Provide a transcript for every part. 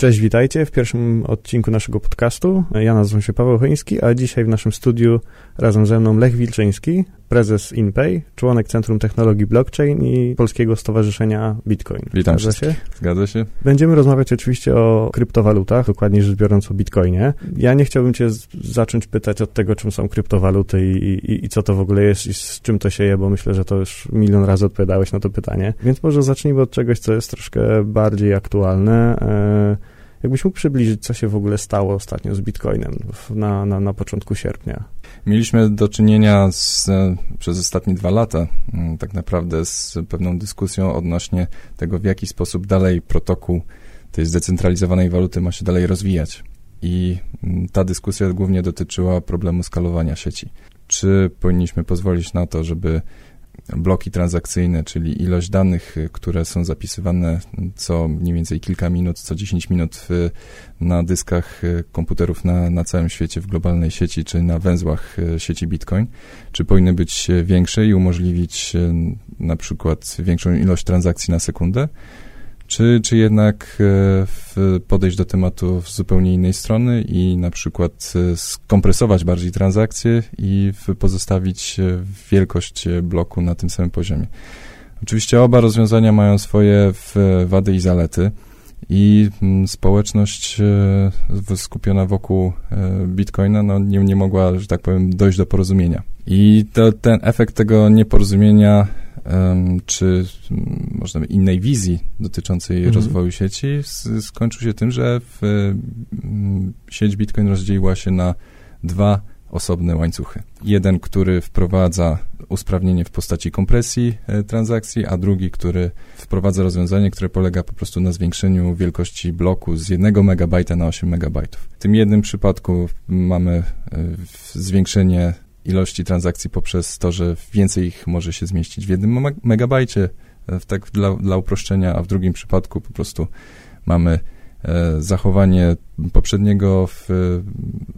Cześć, witajcie w pierwszym odcinku naszego podcastu. Ja nazywam się Paweł Chyński, a dzisiaj w naszym studiu razem ze mną Lech Wilczyński, prezes InPay, członek Centrum Technologii Blockchain i Polskiego Stowarzyszenia Bitcoin. Witam Zgadza się? Zgadza się. Będziemy rozmawiać oczywiście o kryptowalutach, dokładnie rzecz biorąc o Bitcoinie. Ja nie chciałbym cię zacząć pytać od tego, czym są kryptowaluty i, i, i co to w ogóle jest i z czym to się je, bo myślę, że to już milion razy odpowiadałeś na to pytanie. Więc może zacznijmy od czegoś, co jest troszkę bardziej aktualne. E, Jakbyś mógł przybliżyć, co się w ogóle stało ostatnio z Bitcoinem na, na, na początku sierpnia? Mieliśmy do czynienia z, przez ostatnie dwa lata mm, tak naprawdę z pewną dyskusją odnośnie tego, w jaki sposób dalej protokół tej zdecentralizowanej waluty ma się dalej rozwijać. I mm, ta dyskusja głównie dotyczyła problemu skalowania sieci. Czy powinniśmy pozwolić na to, żeby bloki transakcyjne, czyli ilość danych, y, które są zapisywane co mniej więcej kilka minut, co 10 minut na dyskach y, komputerów na, na całym świecie, w globalnej sieci, czy na węzłach y, sieci Bitcoin, czy powinny być większe i umożliwić na przykład większą ilość transakcji na sekundę, czy, czy jednak e, podejść do tematu z zupełnie innej strony i na przykład e, skompresować bardziej transakcje i pozostawić e, wielkość bloku na tym samym poziomie. Oczywiście oba rozwiązania mają swoje wady i zalety i mm, społeczność skupiona wokół Bitcoina no, nie, nie mogła, że tak powiem, dojść do porozumienia. I to, ten efekt tego nieporozumienia czy można innej wizji dotyczącej mhm. rozwoju sieci skończył się tym, że w, sieć Bitcoin rozdzieliła się na dwa osobne łańcuchy. Jeden, który wprowadza usprawnienie w postaci kompresji e, transakcji, a drugi, który wprowadza rozwiązanie, które polega po prostu na zwiększeniu wielkości bloku z 1 MB na 8 MB. W tym jednym przypadku mamy e, zwiększenie ilości transakcji poprzez to, że więcej ich może się zmieścić w jednym megabajcie, e, tak dla, dla uproszczenia, a w drugim przypadku po prostu mamy E, zachowanie poprzedniego w, e,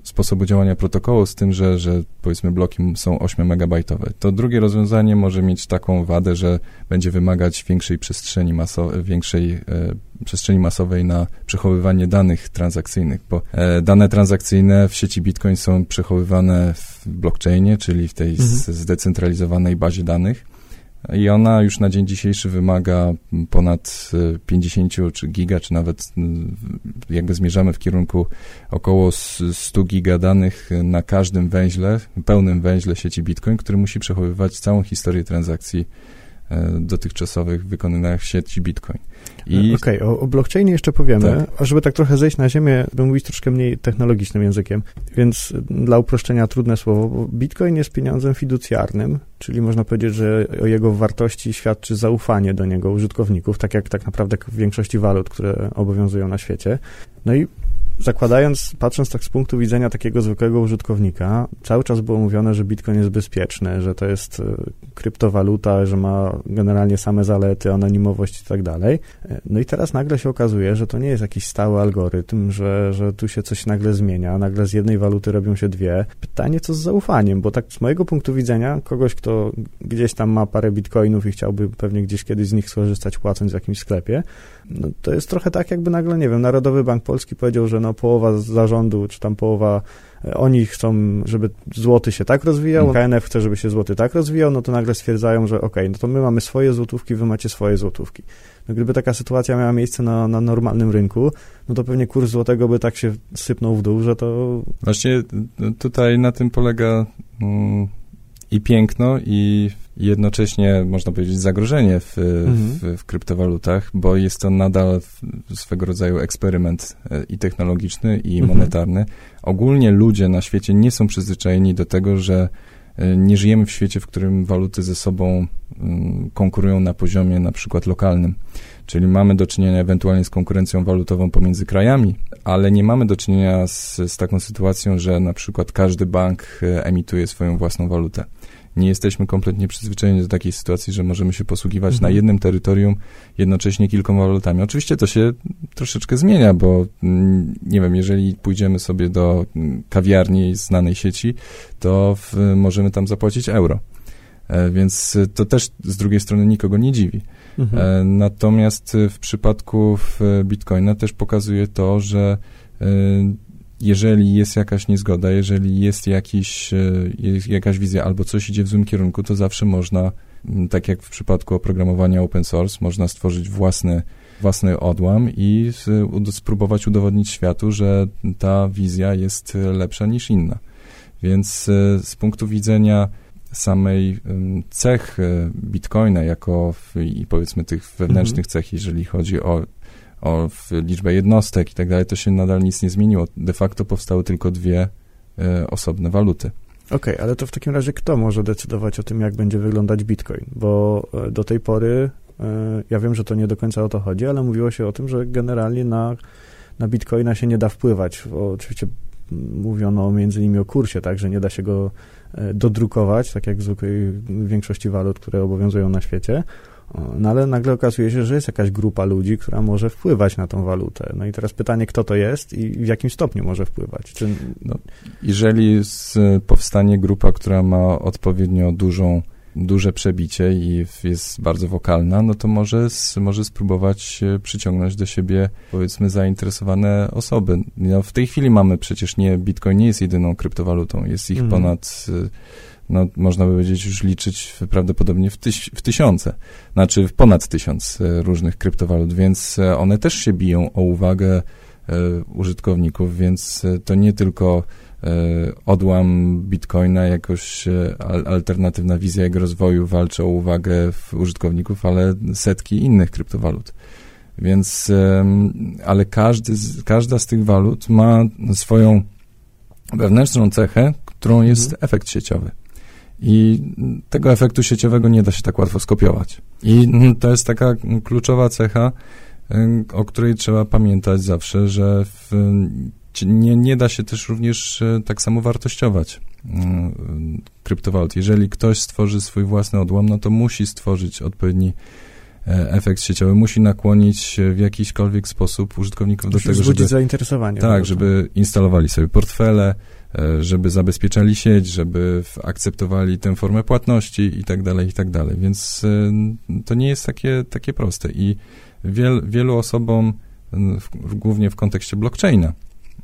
sposobu działania protokołu z tym, że, że powiedzmy bloki są 8 megabajtowe. To drugie rozwiązanie może mieć taką wadę, że będzie wymagać większej przestrzeni, maso, większej e, przestrzeni masowej na przechowywanie danych transakcyjnych, bo dane transakcyjne w sieci Bitcoin są przechowywane w blockchainie, czyli w tej mhm. zdecentralizowanej bazie danych i ona już na dzień dzisiejszy wymaga ponad 50 e, czy giga, czy nawet jakby zmierzamy w kierunku około 100 giga danych na każdym węźle, pełnym węźle sieci Bitcoin, który musi przechowywać całą historię transakcji e, dotychczasowych wykonywanych w sieci Bitcoin. Okej, okay, o, o, blockchainie jeszcze powiemy, tak. a żeby tak trochę zejść na ziemię, bym mówić troszkę mniej technologicznym językiem, więc dla uproszczenia trudne słowo. Bitcoin jest pieniądzem fiducjarnym, czyli można powiedzieć, że o jego wartości świadczy zaufanie do niego użytkowników, tak jak tak naprawdę w większości walut, które obowiązują na świecie. No i zakładając, patrząc tak z punktu widzenia takiego zwykłego użytkownika, cały czas było mówione, że Bitcoin jest bezpieczny, że to jest e, kryptowaluta, że ma generalnie same zalety, anonimowość i tak dalej. E, no i teraz nagle się okazuje, że to nie jest jakiś stały algorytm, że, że tu się coś nagle zmienia, nagle z jednej waluty robią się dwie. Pytanie, co z zaufaniem, bo tak z mojego punktu widzenia, kogoś, kto gdzieś tam ma parę bitcoinów i chciałby pewnie gdzieś kiedyś z nich skorzystać, płacąc w jakimś sklepie, no to jest trochę tak, jakby nagle, nie wiem, Narodowy Bank Polski powiedział, że no połowa zarządu, czy tam połowa e, oni chcą, żeby złoty się tak rozwijał, mhm. KNF chce, żeby się złoty tak rozwijał, no to nagle stwierdzają, że ok, no to my mamy swoje złotówki, wy macie swoje złotówki. No gdyby taka sytuacja miała miejsce na, na normalnym rynku, no to pewnie kurs złotego by tak się sypnął w dół, że to... Właśnie tutaj na tym polega mm, i piękno, i jednocześnie, można powiedzieć, zagrożenie w, mhm. w, w, kryptowalutach, bo jest to nadal swego rodzaju eksperyment e, i technologiczny, i mhm. monetarny. Ogólnie ludzie na świecie nie są przyzwyczajeni do tego, że e, nie żyjemy w świecie, w którym waluty ze sobą mm, konkurują na poziomie na przykład lokalnym. Czyli mamy do czynienia ewentualnie z konkurencją walutową pomiędzy krajami, ale nie mamy do czynienia z, z taką sytuacją, że na przykład każdy bank e, emituje swoją własną walutę nie jesteśmy kompletnie przyzwyczajeni do takiej sytuacji, że możemy się posługiwać mhm. na jednym terytorium jednocześnie kilkoma walutami. Oczywiście to się troszeczkę zmienia, bo mm, nie wiem, jeżeli pójdziemy sobie do mm, kawiarni znanej sieci, to w, możemy tam zapłacić euro. Więc to też z drugiej strony nikogo nie dziwi. Mhm. Natomiast w przypadku Bitcoina też pokazuje to, że jeżeli jest jakaś niezgoda, jeżeli jest jakiś, jest jakaś wizja albo coś idzie w złym kierunku, to zawsze można, tak jak w przypadku oprogramowania open source, można stworzyć własny własny odłam i spróbować udowodnić światu, że ta wizja jest lepsza niż inna. Więc e, z punktu widzenia samej cech e, Bitcoina, jako i powiedzmy tych wewnętrznych mhm. cech, jeżeli chodzi o, o liczbę jednostek i tak dalej, to się nadal nic nie zmieniło. De facto powstały tylko dwie e, osobne waluty. Okej, okay, ale to w takim razie kto może decydować o tym, jak będzie wyglądać Bitcoin? Bo do tej pory E, ja wiem, że to nie do końca o to chodzi, ale mówiło się o tym, że generalnie na, na bitcoina się nie da wpływać. Oczywiście mówiono między innymi o kursie, tak, że nie da się go e, dodrukować, tak jak w zwykłej większości walut, które obowiązują na świecie. No ale nagle okazuje się, że jest jakaś grupa ludzi, która może wpływać na tą walutę. No i teraz pytanie, kto to jest i w jakim stopniu może wpływać? Czy... No, jeżeli powstanie grupa, która ma odpowiednio dużą duże przebicie i jest bardzo wokalna, no to może, może spróbować przyciągnąć do siebie, powiedzmy, zainteresowane osoby. No, w tej chwili mamy przecież nie, Bitcoin nie jest jedyną kryptowalutą, jest ich mm. ponad, no, można by powiedzieć, już liczyć prawdopodobnie w, tyś, w tysiące, znaczy w ponad tysiąc e, różnych kryptowalut, więc e, one też się biją o uwagę e, użytkowników, więc to nie tylko odłam bitcoina, jakoś alternatywna wizja jego rozwoju walczy o uwagę użytkowników, ale setki innych kryptowalut. Więc, ale każdy, każda z tych walut ma swoją wewnętrzną cechę, którą jest mhm. efekt sieciowy. I tego efektu sieciowego nie da się tak łatwo skopiować. I to jest taka kluczowa cecha, o której trzeba pamiętać zawsze, że w, nie, nie da się też również e, tak samo wartościować e, kryptowalut. Jeżeli ktoś stworzy swój własny odłam, no to musi stworzyć odpowiedni e, efekt sieciowy, musi nakłonić w jakiśkolwiek sposób użytkowników musi do tego, żeby... zainteresowanie. Tak, żeby instalowali sobie portfele, żeby zabezpieczali sieć, żeby akceptowali tę formę płatności i tak dalej, i tak dalej. Więc to nie jest takie, takie proste i wiel, wielu osobom, głównie w kontekście blockchaina,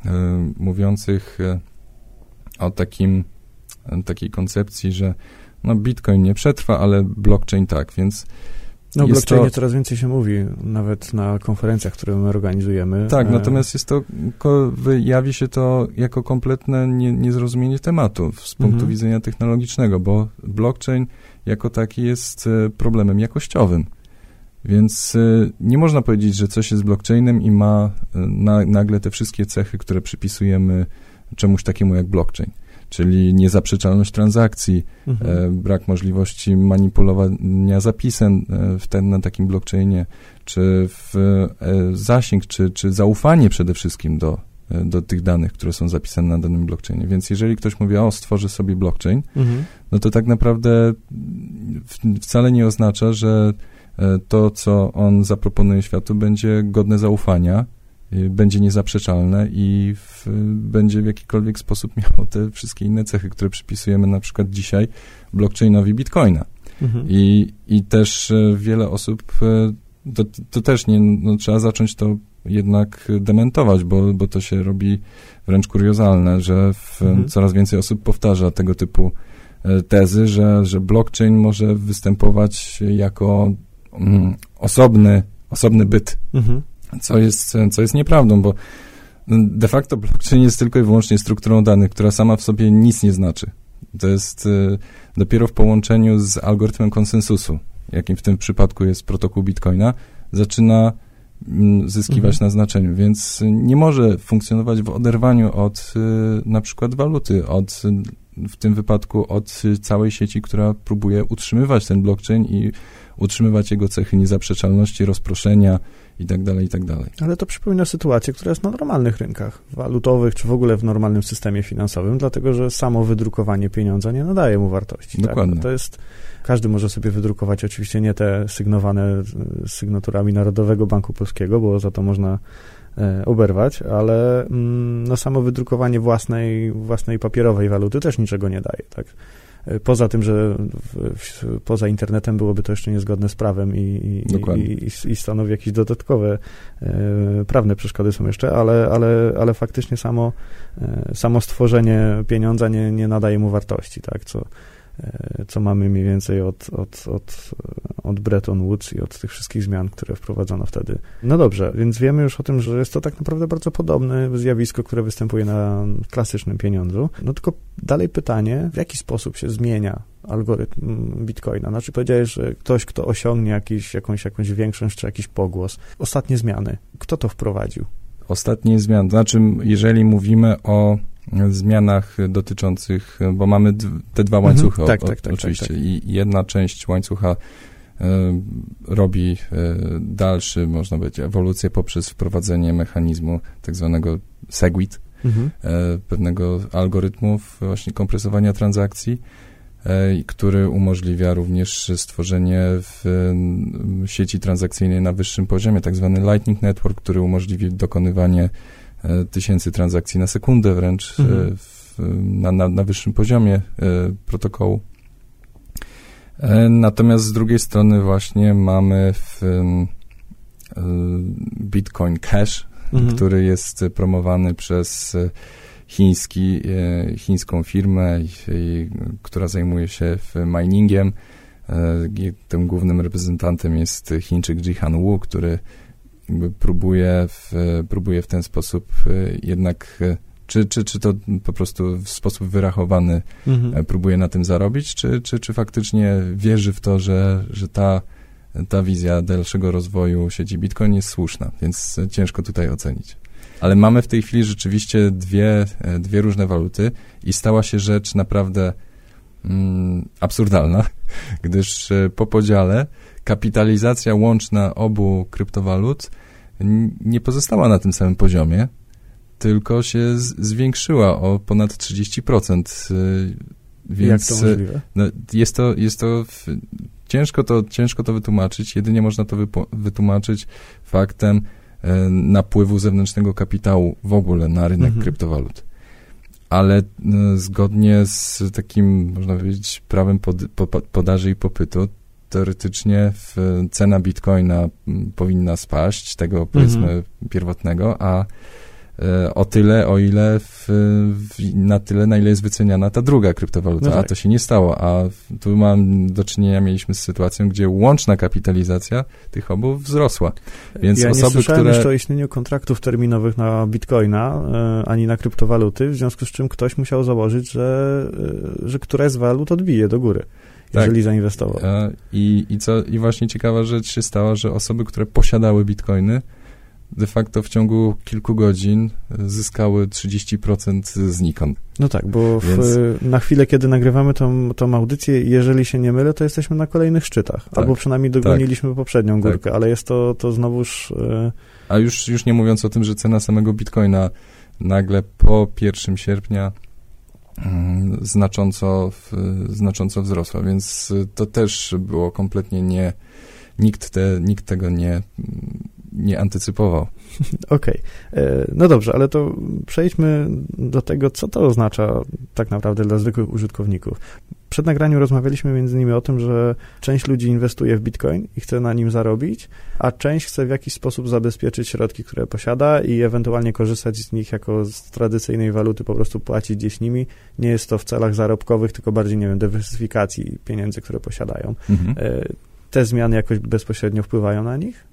E, mówiących e, o takim, e, takiej koncepcji, że no Bitcoin nie przetrwa, ale blockchain tak, więc no, o blockchainie to... coraz więcej się mówi, nawet na konferencjach, które my organizujemy. Tak, natomiast jest to, jawi się to jako kompletne nie, niezrozumienie tematu z punktu mhm. widzenia technologicznego, bo blockchain jako taki jest problemem jakościowym. Więc y, nie można powiedzieć, że coś jest blockchainem i ma na, nagle te wszystkie cechy, które przypisujemy czemuś takiemu jak blockchain. Czyli niezaprzeczalność transakcji, mhm. E, brak możliwości manipulowania zapisem e, w ten, na takim blockchainie, czy w, e, zasięg, czy, czy zaufanie przede wszystkim do, do tych danych, które są zapisane na danym blockchainie. Więc jeżeli ktoś mówi, o, stworzy sobie blockchain, mhm. no to tak naprawdę wcale nie oznacza, że to, co on zaproponuje światu, będzie godne zaufania, będzie niezaprzeczalne i w, będzie w jakikolwiek sposób miało te wszystkie inne cechy, które przypisujemy na przykład dzisiaj blockchainowi Bitcoina. Mhm. I, I też e, wiele osób, e, to, to też nie, no, trzeba zacząć to jednak dementować, bo, bo to się robi wręcz kuriozalne, że w, mhm. coraz więcej osób powtarza tego typu tezy, że, że blockchain może występować jako Mm, osobny, osobny byt, mhm. Co, jest, co jest nieprawdą, bo de facto blockchain jest tylko i wyłącznie strukturą danych, która sama w sobie nic nie znaczy. To jest y, dopiero w połączeniu z algorytmem konsensusu, jakim w tym przypadku jest protokół Bitcoina, zaczyna mm, zyskiwać mhm. na znaczeniu, więc nie może funkcjonować w oderwaniu od y, na przykład waluty, od w tym wypadku od całej sieci, która próbuje utrzymywać ten blockchain i utrzymywać jego cechy niezaprzeczalności, rozproszenia itd., tak itd. Tak Ale to przypomina sytuację, która jest na normalnych rynkach walutowych, czy w ogóle w normalnym systemie finansowym, dlatego że samo wydrukowanie pieniądza nie nadaje mu wartości. Tak? Dokładnie. Tak? To jest, każdy może sobie wydrukować oczywiście nie te sygnowane sygnaturami Narodowego Banku Polskiego, bo za to można e, oberwać, ale mm, no, samo wydrukowanie własnej, własnej papierowej waluty też niczego nie daje, tak? Poza tym, że w, w, poza internetem byłoby to jeszcze niezgodne z prawem i, i, i, i stanowi jakieś dodatkowe e, prawne przeszkody są jeszcze, ale, ale, ale faktycznie samo, e, samo stworzenie pieniądza nie, nie nadaje mu wartości, tak, co, e, co mamy mniej więcej od, od, od, od Bretton Woods i od tych wszystkich zmian, które wprowadzono wtedy. No dobrze, więc wiemy już o tym, że jest to tak naprawdę bardzo podobne zjawisko, które występuje na klasycznym pieniądzu. No tylko dalej pytanie, w jaki sposób się zmienia algorytm Bitcoina. Znaczy powiedziałeś, że ktoś, kto osiągnie jakiś, jakąś, jakąś większość czy jakiś pogłos. Ostatnie zmiany. Kto to wprowadził? Ostatnie zmiany. Znaczy, jeżeli mówimy o zmianach dotyczących, bo mamy te dwa mhm. łańcuchy, mhm, tak, o, tak, tak, oczywiście, tak, tak. i jedna część łańcucha y, robi y, dalszy, można powiedzieć, ewolucję poprzez wprowadzenie mechanizmu tak zwanego SegWit, mhm. y, pewnego algorytmu właśnie kompresowania transakcji, który umożliwia również stworzenie w sieci transakcyjnej na wyższym poziomie, tak zwany Lightning Network, który umożliwi dokonywanie E, tysięcy transakcji na sekundę wręcz e, mhm. w, na, na, na wyższym poziomie e, protokołu. Natomiast z drugiej strony właśnie mamy w Bitcoin Cash, mhm. który jest promowany przez chiński, chińską firmę, która zajmuje się miningiem. Tym głównym reprezentantem jest Chińczyk Jihan Wu, który próbuje w, próbuje w ten sposób e, jednak e, czy, czy, czy to po prostu w sposób wyrachowany mhm. E, próbuje na tym zarobić, czy, czy, czy faktycznie wierzy w to, że, że ta, ta wizja dalszego rozwoju sieci Bitcoin jest słuszna, więc ciężko tutaj ocenić. Ale mamy w tej chwili rzeczywiście dwie, dwie różne waluty i stała się rzecz naprawdę mm, absurdalna, gdyż po podziale kapitalizacja łączna obu kryptowalut nie pozostała na tym samym poziomie, tylko się zwiększyła o ponad 30%. Y, więc Jak to możliwe? No, jest to, jest to w, ciężko to, ciężko to wytłumaczyć. Jedynie można to wytłumaczyć faktem e, napływu zewnętrznego kapitału w ogóle na rynek mhm. kryptowalut. Ale e, zgodnie z takim, można powiedzieć, prawem pod, po, podaży i popytu, teoretycznie cena bitcoina powinna spaść, tego powiedzmy mhm. pierwotnego, a e, o tyle, o ile w, w, na tyle, na ile jest wyceniana ta druga kryptowaluta, no tak. a to się nie stało, a tu mam do czynienia, mieliśmy z sytuacją, gdzie łączna kapitalizacja tych obu wzrosła, więc ja osoby, nie które... jeszcze o istnieniu kontraktów terminowych na bitcoina, e, ani na kryptowaluty, w związku z czym ktoś musiał założyć, że, e, że któraś z walut odbije do góry tak. jeżeli zainwestował. I, i, co, I właśnie ciekawa rzecz się stała, że osoby, które posiadały bitcoiny, de facto w ciągu kilku godzin zyskały 30% znikąd. No tak, bo Więc... w, na chwilę, kiedy nagrywamy tą, tą audycję, jeżeli się nie mylę, to jesteśmy na kolejnych szczytach. Tak, albo przynajmniej dogoniliśmy tak, poprzednią górkę, tak. ale jest to, to znowuż... E, A już, już nie mówiąc o tym, że cena samego bitcoina nagle po 1 sierpnia znacząco, znacząco wzrosła, więc to też było kompletnie nie, nikt, te, nikt tego nie, nie antycypował. Okej, okay. E, no dobrze, ale to przejdźmy do tego, co to oznacza tak naprawdę dla zwykłych użytkowników. Przed nagraniem rozmawialiśmy między innymi o tym, że część ludzi inwestuje w bitcoin i chce na nim zarobić, a część chce w jakiś sposób zabezpieczyć środki, które posiada i ewentualnie korzystać z nich jako z tradycyjnej waluty, po prostu płacić gdzieś nimi. Nie jest to w celach zarobkowych, tylko bardziej, nie wiem, dywersyfikacji pieniędzy, które posiadają. Mhm. E, te zmiany jakoś bezpośrednio wpływają na nich?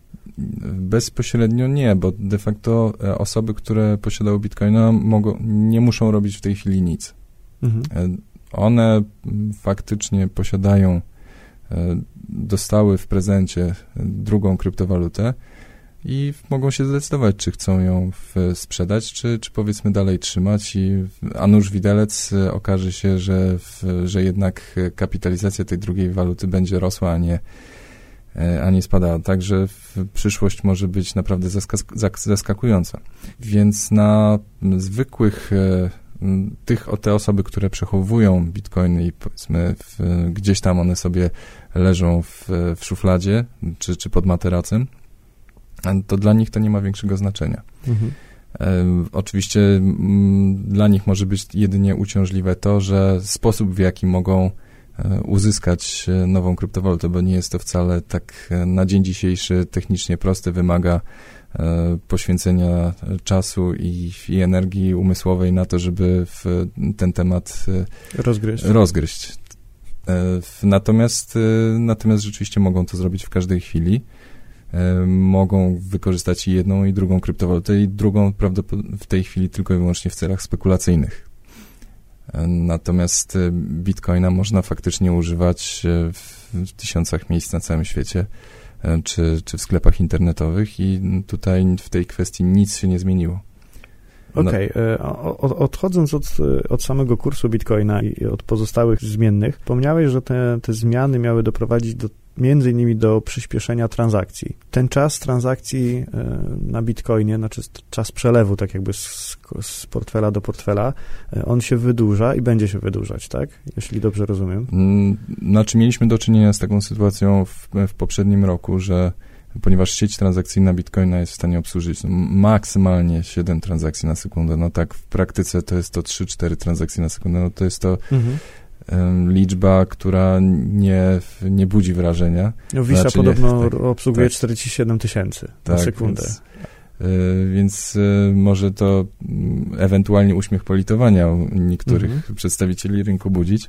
Bezpośrednio nie, bo de facto e, osoby, które posiadały bitcoina, mogą, nie muszą robić w tej chwili nic. Mhm. E, one faktycznie posiadają, e, dostały w prezencie drugą kryptowalutę i mogą się zdecydować, czy chcą ją sprzedać, czy, czy powiedzmy dalej trzymać i a nuż widelec okaże się, że, że jednak kapitalizacja tej drugiej waluty będzie rosła, a nie a nie spadała. Także przyszłość może być naprawdę zaskakująca. Więc na zwykłych e, tych, te osoby, które przechowują bitcoiny i powiedzmy w, gdzieś tam one sobie leżą w, w szufladzie czy, czy pod materacem, to dla nich to nie ma większego znaczenia. Mhm. Oczywiście dla nich może być jedynie uciążliwe to, że sposób, w jaki mogą e, uzyskać e, nową kryptowalutę, bo nie jest to wcale tak e, na dzień dzisiejszy technicznie proste, wymaga poświęcenia czasu i, i energii umysłowej na to, żeby ten temat rozgryźć. rozgryźć. Natomiast, natomiast rzeczywiście mogą to zrobić w każdej chwili. E, mogą wykorzystać i jedną, i drugą kryptowalutę, i drugą prawdopodobnie w tej chwili tylko i wyłącznie w celach spekulacyjnych. Natomiast e, bitcoina można faktycznie używać w, w tysiącach miejsc na całym świecie, czy, czy w sklepach internetowych, i tutaj w tej kwestii nic się nie zmieniło. Okej, okay. odchodząc od, od samego kursu Bitcoina i od pozostałych zmiennych, wspomniałeś, że te, te zmiany miały doprowadzić do między innymi do przyspieszenia transakcji. Ten czas transakcji e, na Bitcoinie, znaczy czas przelewu, tak jakby z, z portfela do portfela, e, on się wydłuża i będzie się wydłużać, tak? Jeśli dobrze rozumiem. Mm, znaczy mieliśmy do czynienia z taką sytuacją w, w poprzednim roku, że ponieważ sieć transakcyjna Bitcoina jest w stanie obsłużyć no, maksymalnie 7 transakcji na sekundę, no tak w praktyce to jest to 3-4 transakcje na sekundę, no to jest to mhm liczba, która nie, nie budzi wrażenia. No, Visa znaczy, podobno nie, tak, obsługuje tak, 47 tysięcy tak, na sekundę. Więc, e, więc e, może to mm, ewentualnie uśmiech politowania u niektórych mhm. przedstawicieli rynku budzić.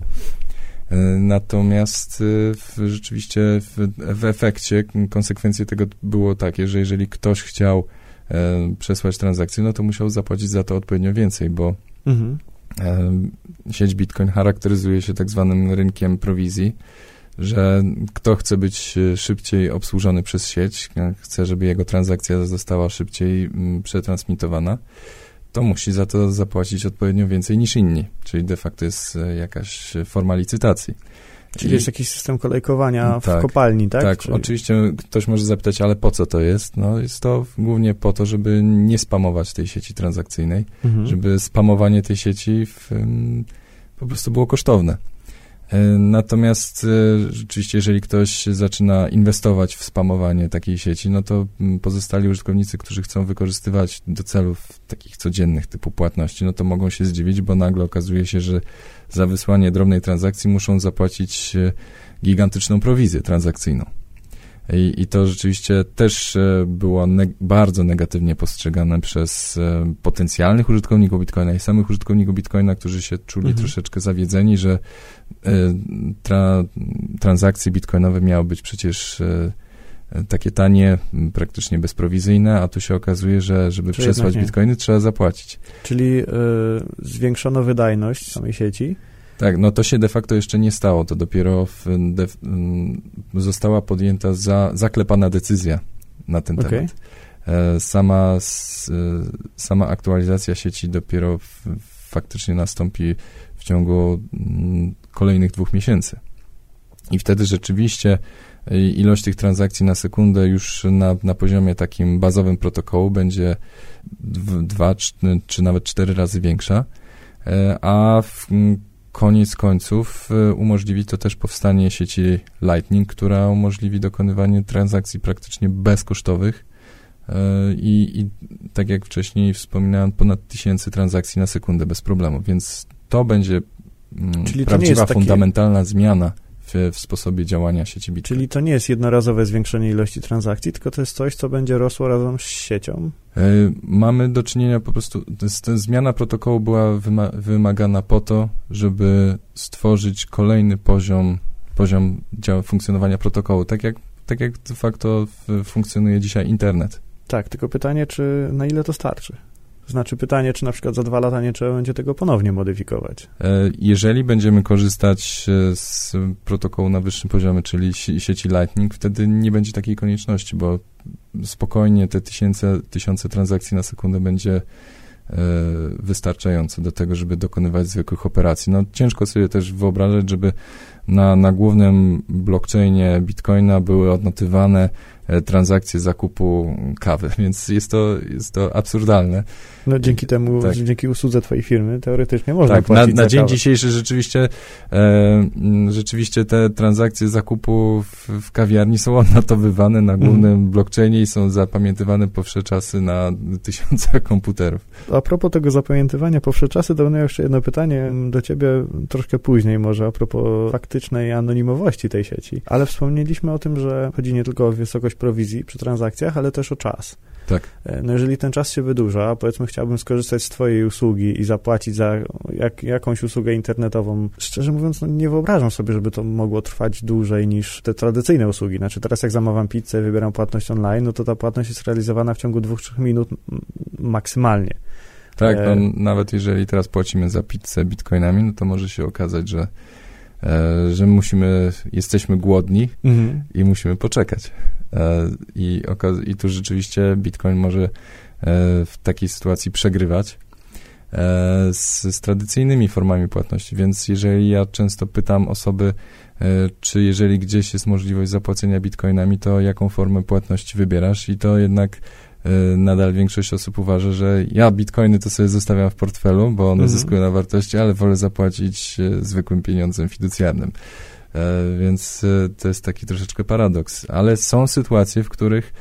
E, natomiast w, rzeczywiście w, w efekcie konsekwencje tego było takie, że jeżeli ktoś chciał przesłać transakcję, no to musiał zapłacić za to odpowiednio więcej, bo mhm sieć Bitcoin charakteryzuje się tak zwanym rynkiem prowizji, że kto chce być e, szybciej obsłużony przez sieć, e, chce, żeby jego transakcja została szybciej mm, przetransmitowana, to musi za to zapłacić odpowiednio więcej niż inni, czyli de facto jest e, jakaś forma licytacji. Czyli I, jest jakiś system kolejkowania w tak, kopalni, tak? Tak, Czyli... oczywiście ktoś może zapytać, ale po co to jest? No jest to głównie po to, żeby nie spamować tej sieci transakcyjnej, mhm. żeby spamowanie tej sieci w, po prostu było kosztowne. E, natomiast e, rzeczywiście, jeżeli ktoś zaczyna inwestować w spamowanie takiej sieci, no to pozostali użytkownicy, którzy chcą wykorzystywać do celów takich codziennych typu płatności, no to mogą się zdziwić, bo nagle okazuje się, że za wysłanie drobnej transakcji muszą zapłacić e, gigantyczną prowizję transakcyjną. I, I, to rzeczywiście też e, było ne bardzo negatywnie postrzegane przez e, potencjalnych użytkowników Bitcoina i samych użytkowników Bitcoina, którzy się czuli mhm. troszeczkę zawiedzeni, że tra transakcje bitcoinowe miały być przecież takie tanie, praktycznie bezprowizyjne, a tu się okazuje, że żeby Czy przesłać bitcoiny trzeba zapłacić. Czyli y, zwiększono wydajność samej sieci? Tak, no to się de facto jeszcze nie stało, to dopiero w, de, została podjęta za, zaklepana decyzja na ten okay. temat. E, sama, s, sama aktualizacja sieci dopiero w, faktycznie nastąpi w ciągu kolejnych dwóch miesięcy. I wtedy rzeczywiście ilość tych transakcji na sekundę już na, na poziomie takim bazowym protokołu będzie dwa czy, czy nawet cztery razy większa, e, a w koniec końców e, umożliwi to też powstanie sieci Lightning, która umożliwi dokonywanie transakcji praktycznie bezkosztowych. E, i, i tak jak wcześniej wspominałem, ponad tysięcy transakcji na sekundę bez problemu, więc to będzie Czyli prawdziwa, fundamentalna zmiana w, w, sposobie działania sieci Bitcoin. Czyli to nie jest jednorazowe zwiększenie ilości transakcji, tylko to jest coś, co będzie rosło razem z siecią? E, mamy do czynienia po prostu, ta zmiana protokołu była wyma wymagana po to, żeby stworzyć kolejny poziom, poziom funkcjonowania protokołu, tak jak, tak jak de facto funkcjonuje dzisiaj internet. Tak, tylko pytanie, czy na ile to starczy? Znaczy pytanie, czy na przykład za dwa lata nie trzeba będzie tego ponownie modyfikować. E, jeżeli będziemy korzystać e, z protokołu na wyższym poziomie, czyli sieci Lightning, wtedy nie będzie takiej konieczności, bo spokojnie te tysiące, tysiące transakcji na sekundę będzie e, wystarczające do tego, żeby dokonywać zwykłych operacji. No ciężko sobie też wyobrażać, żeby na, na głównym blockchainie Bitcoina były odnotywane e, transakcję zakupu kawy, więc jest to, jest to absurdalne. No dzięki temu, tak. dzięki usłudze twojej firmy teoretycznie można tak, płacić na, na dzień dzisiejszy rzeczywiście e, rzeczywiście te transakcje zakupu w, w kawiarni są odnotowywane na głównym mm. blockchainie i są zapamiętywane po wsze czasy na tysiącach komputerów. A propos tego zapamiętywania po wsze czasy, to jeszcze jedno pytanie do ciebie troszkę później może a propos faktycznej anonimowości tej sieci. Ale wspomnieliśmy o tym, że chodzi nie tylko o wysokość prowizji przy transakcjach, ale też o czas. Tak. E, no jeżeli ten czas się wydłuża, powiedzmy chciałbym skorzystać z twojej usługi i zapłacić za jak, jakąś usługę internetową, szczerze mówiąc, no nie wyobrażam sobie, żeby to mogło trwać dłużej niż te tradycyjne usługi. Znaczy teraz jak zamawiam pizzę, wybieram płatność online, no to ta płatność jest realizowana w ciągu dwóch, trzech minut maksymalnie. Tak, no, e, nawet jeżeli teraz płacimy za pizzę bitcoinami, no to może się okazać, że że musimy, jesteśmy głodni mhm. i musimy poczekać. E, I, I tu rzeczywiście Bitcoin może e, w takiej sytuacji przegrywać z, z tradycyjnymi formami płatności. Więc jeżeli ja często pytam osoby, czy jeżeli gdzieś jest możliwość zapłacenia bitcoinami, to jaką formę płatności wybierasz? I to jednak nadal większość osób uważa, że ja bitcoiny to sobie zostawiam w portfelu, bo one mhm. zyskują na wartości, ale wolę zapłacić y, zwykłym pieniądzem fiducjarnym. E, więc y, to jest taki troszeczkę paradoks. Ale są sytuacje, w których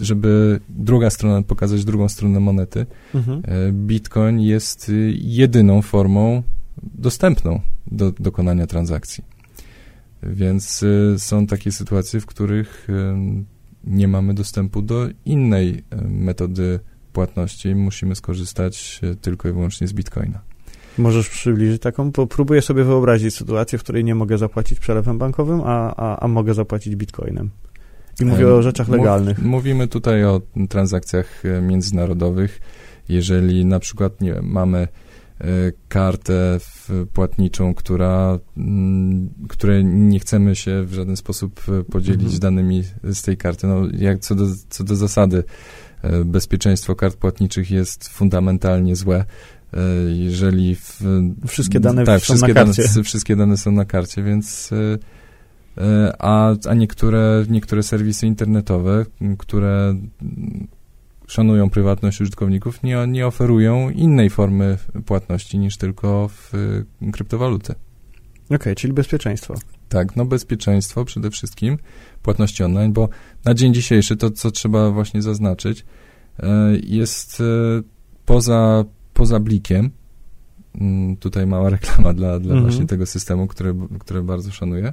żeby druga strona, pokazać drugą stronę monety, mhm. bitcoin jest jedyną formą dostępną do dokonania transakcji. Więc są takie sytuacje, w których nie mamy dostępu do innej e, metody płatności, musimy skorzystać e, tylko i wyłącznie z bitcoina. Możesz przybliżyć taką? Próbuję sobie wyobrazić sytuację, w której nie mogę zapłacić przelewem bankowym, a, a, a mogę zapłacić bitcoinem. I mówię o rzeczach legalnych. Mówimy tutaj o transakcjach e, międzynarodowych. Jeżeli na przykład nie mamy E, kartę płatniczą, która, mm, której nie chcemy się w żaden sposób e, podzielić mhm. danymi z tej karty. No, jak co do, co do zasady, e, bezpieczeństwo kart płatniczych jest fundamentalnie złe. Jeżeli w, wszystkie dane tak, są wszystkie na karcie. Dane, wszystkie dane są na karcie, więc a, a niektóre, niektóre serwisy internetowe, które szanują prywatność użytkowników, nie, nie oferują innej formy płatności niż tylko w y, kryptowaluty. Okej, okay, czyli bezpieczeństwo. Tak, no bezpieczeństwo przede wszystkim, płatności online, bo na dzień dzisiejszy to, co trzeba właśnie zaznaczyć, y, jest y, poza, poza blikiem, mm, tutaj mała reklama dla, dla mhm. właśnie tego systemu, który, który bardzo szanuję, E,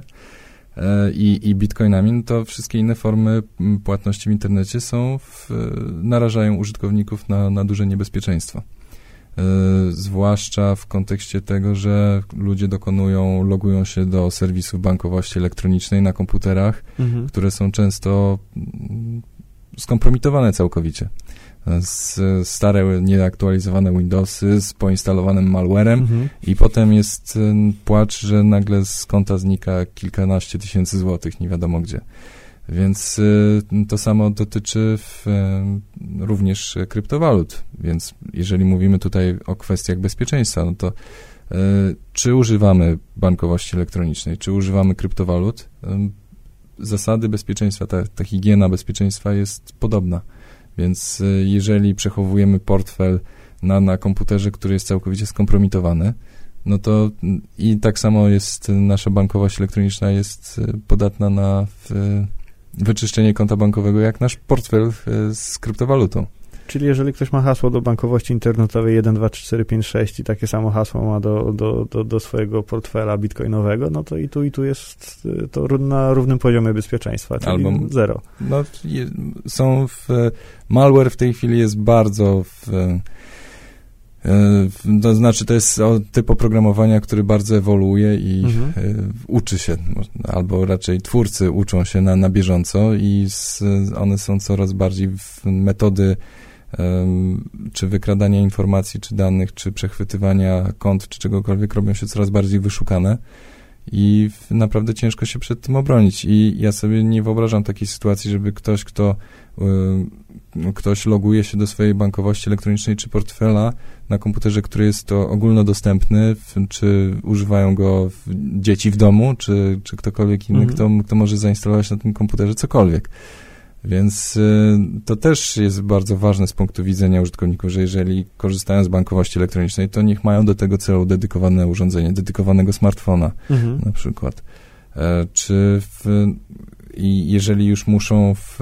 i, i bitcoinami, no to wszystkie inne formy płatności w internecie są w, narażają użytkowników na, na duże niebezpieczeństwo. E, zwłaszcza w kontekście tego, że ludzie dokonują, logują się do serwisów bankowości elektronicznej na komputerach, mhm. które są często skompromitowane całkowicie stare, nieaktualizowane Windowsy z poinstalowanym malwarem mhm. i potem jest płacz, że nagle z konta znika kilkanaście tysięcy złotych, nie wiadomo gdzie. Więc y, to samo dotyczy w, również kryptowalut. Więc jeżeli mówimy tutaj o kwestiach bezpieczeństwa, no to y, czy używamy bankowości elektronicznej, czy używamy kryptowalut, zasady bezpieczeństwa, ta, ta higiena bezpieczeństwa jest podobna. Więc y, jeżeli przechowujemy portfel na, na komputerze, który jest całkowicie skompromitowany, no to i tak samo jest nasza bankowość elektroniczna jest y, podatna na wyczyszczenie konta bankowego, jak nasz portfel y, z kryptowalutą. Czyli jeżeli ktoś ma hasło do bankowości internetowej 1, 2, 3, 4, 5, 6 i takie samo hasło ma do, do, do, do swojego portfela bitcoinowego, no to i tu, i tu jest y, to na równym poziomie bezpieczeństwa, czyli Albo, zero. No, są w, malware w tej chwili jest bardzo w, y, to znaczy, to jest typ oprogramowania, który bardzo ewoluuje i mhm. Y, uczy się, albo raczej twórcy uczą się na, na bieżąco i one są coraz bardziej w metody czy wykradania informacji, czy danych, czy przechwytywania kont, czy czegokolwiek robią się coraz bardziej wyszukane i naprawdę ciężko się przed tym obronić. I ja sobie nie wyobrażam takiej sytuacji, żeby ktoś, kto ktoś loguje się do swojej bankowości elektronicznej czy portfela na komputerze, który jest to ogólnodostępny, czy używają go dzieci w domu, czy, czy ktokolwiek inny, mhm. kto, kto może zainstalować na tym komputerze cokolwiek. Więc y, to też jest bardzo ważne z punktu widzenia użytkowników, że jeżeli korzystają z bankowości elektronicznej, to niech mają do tego celu dedykowane urządzenie, dedykowanego smartfona mhm. na przykład. E, czy w, i jeżeli już muszą w,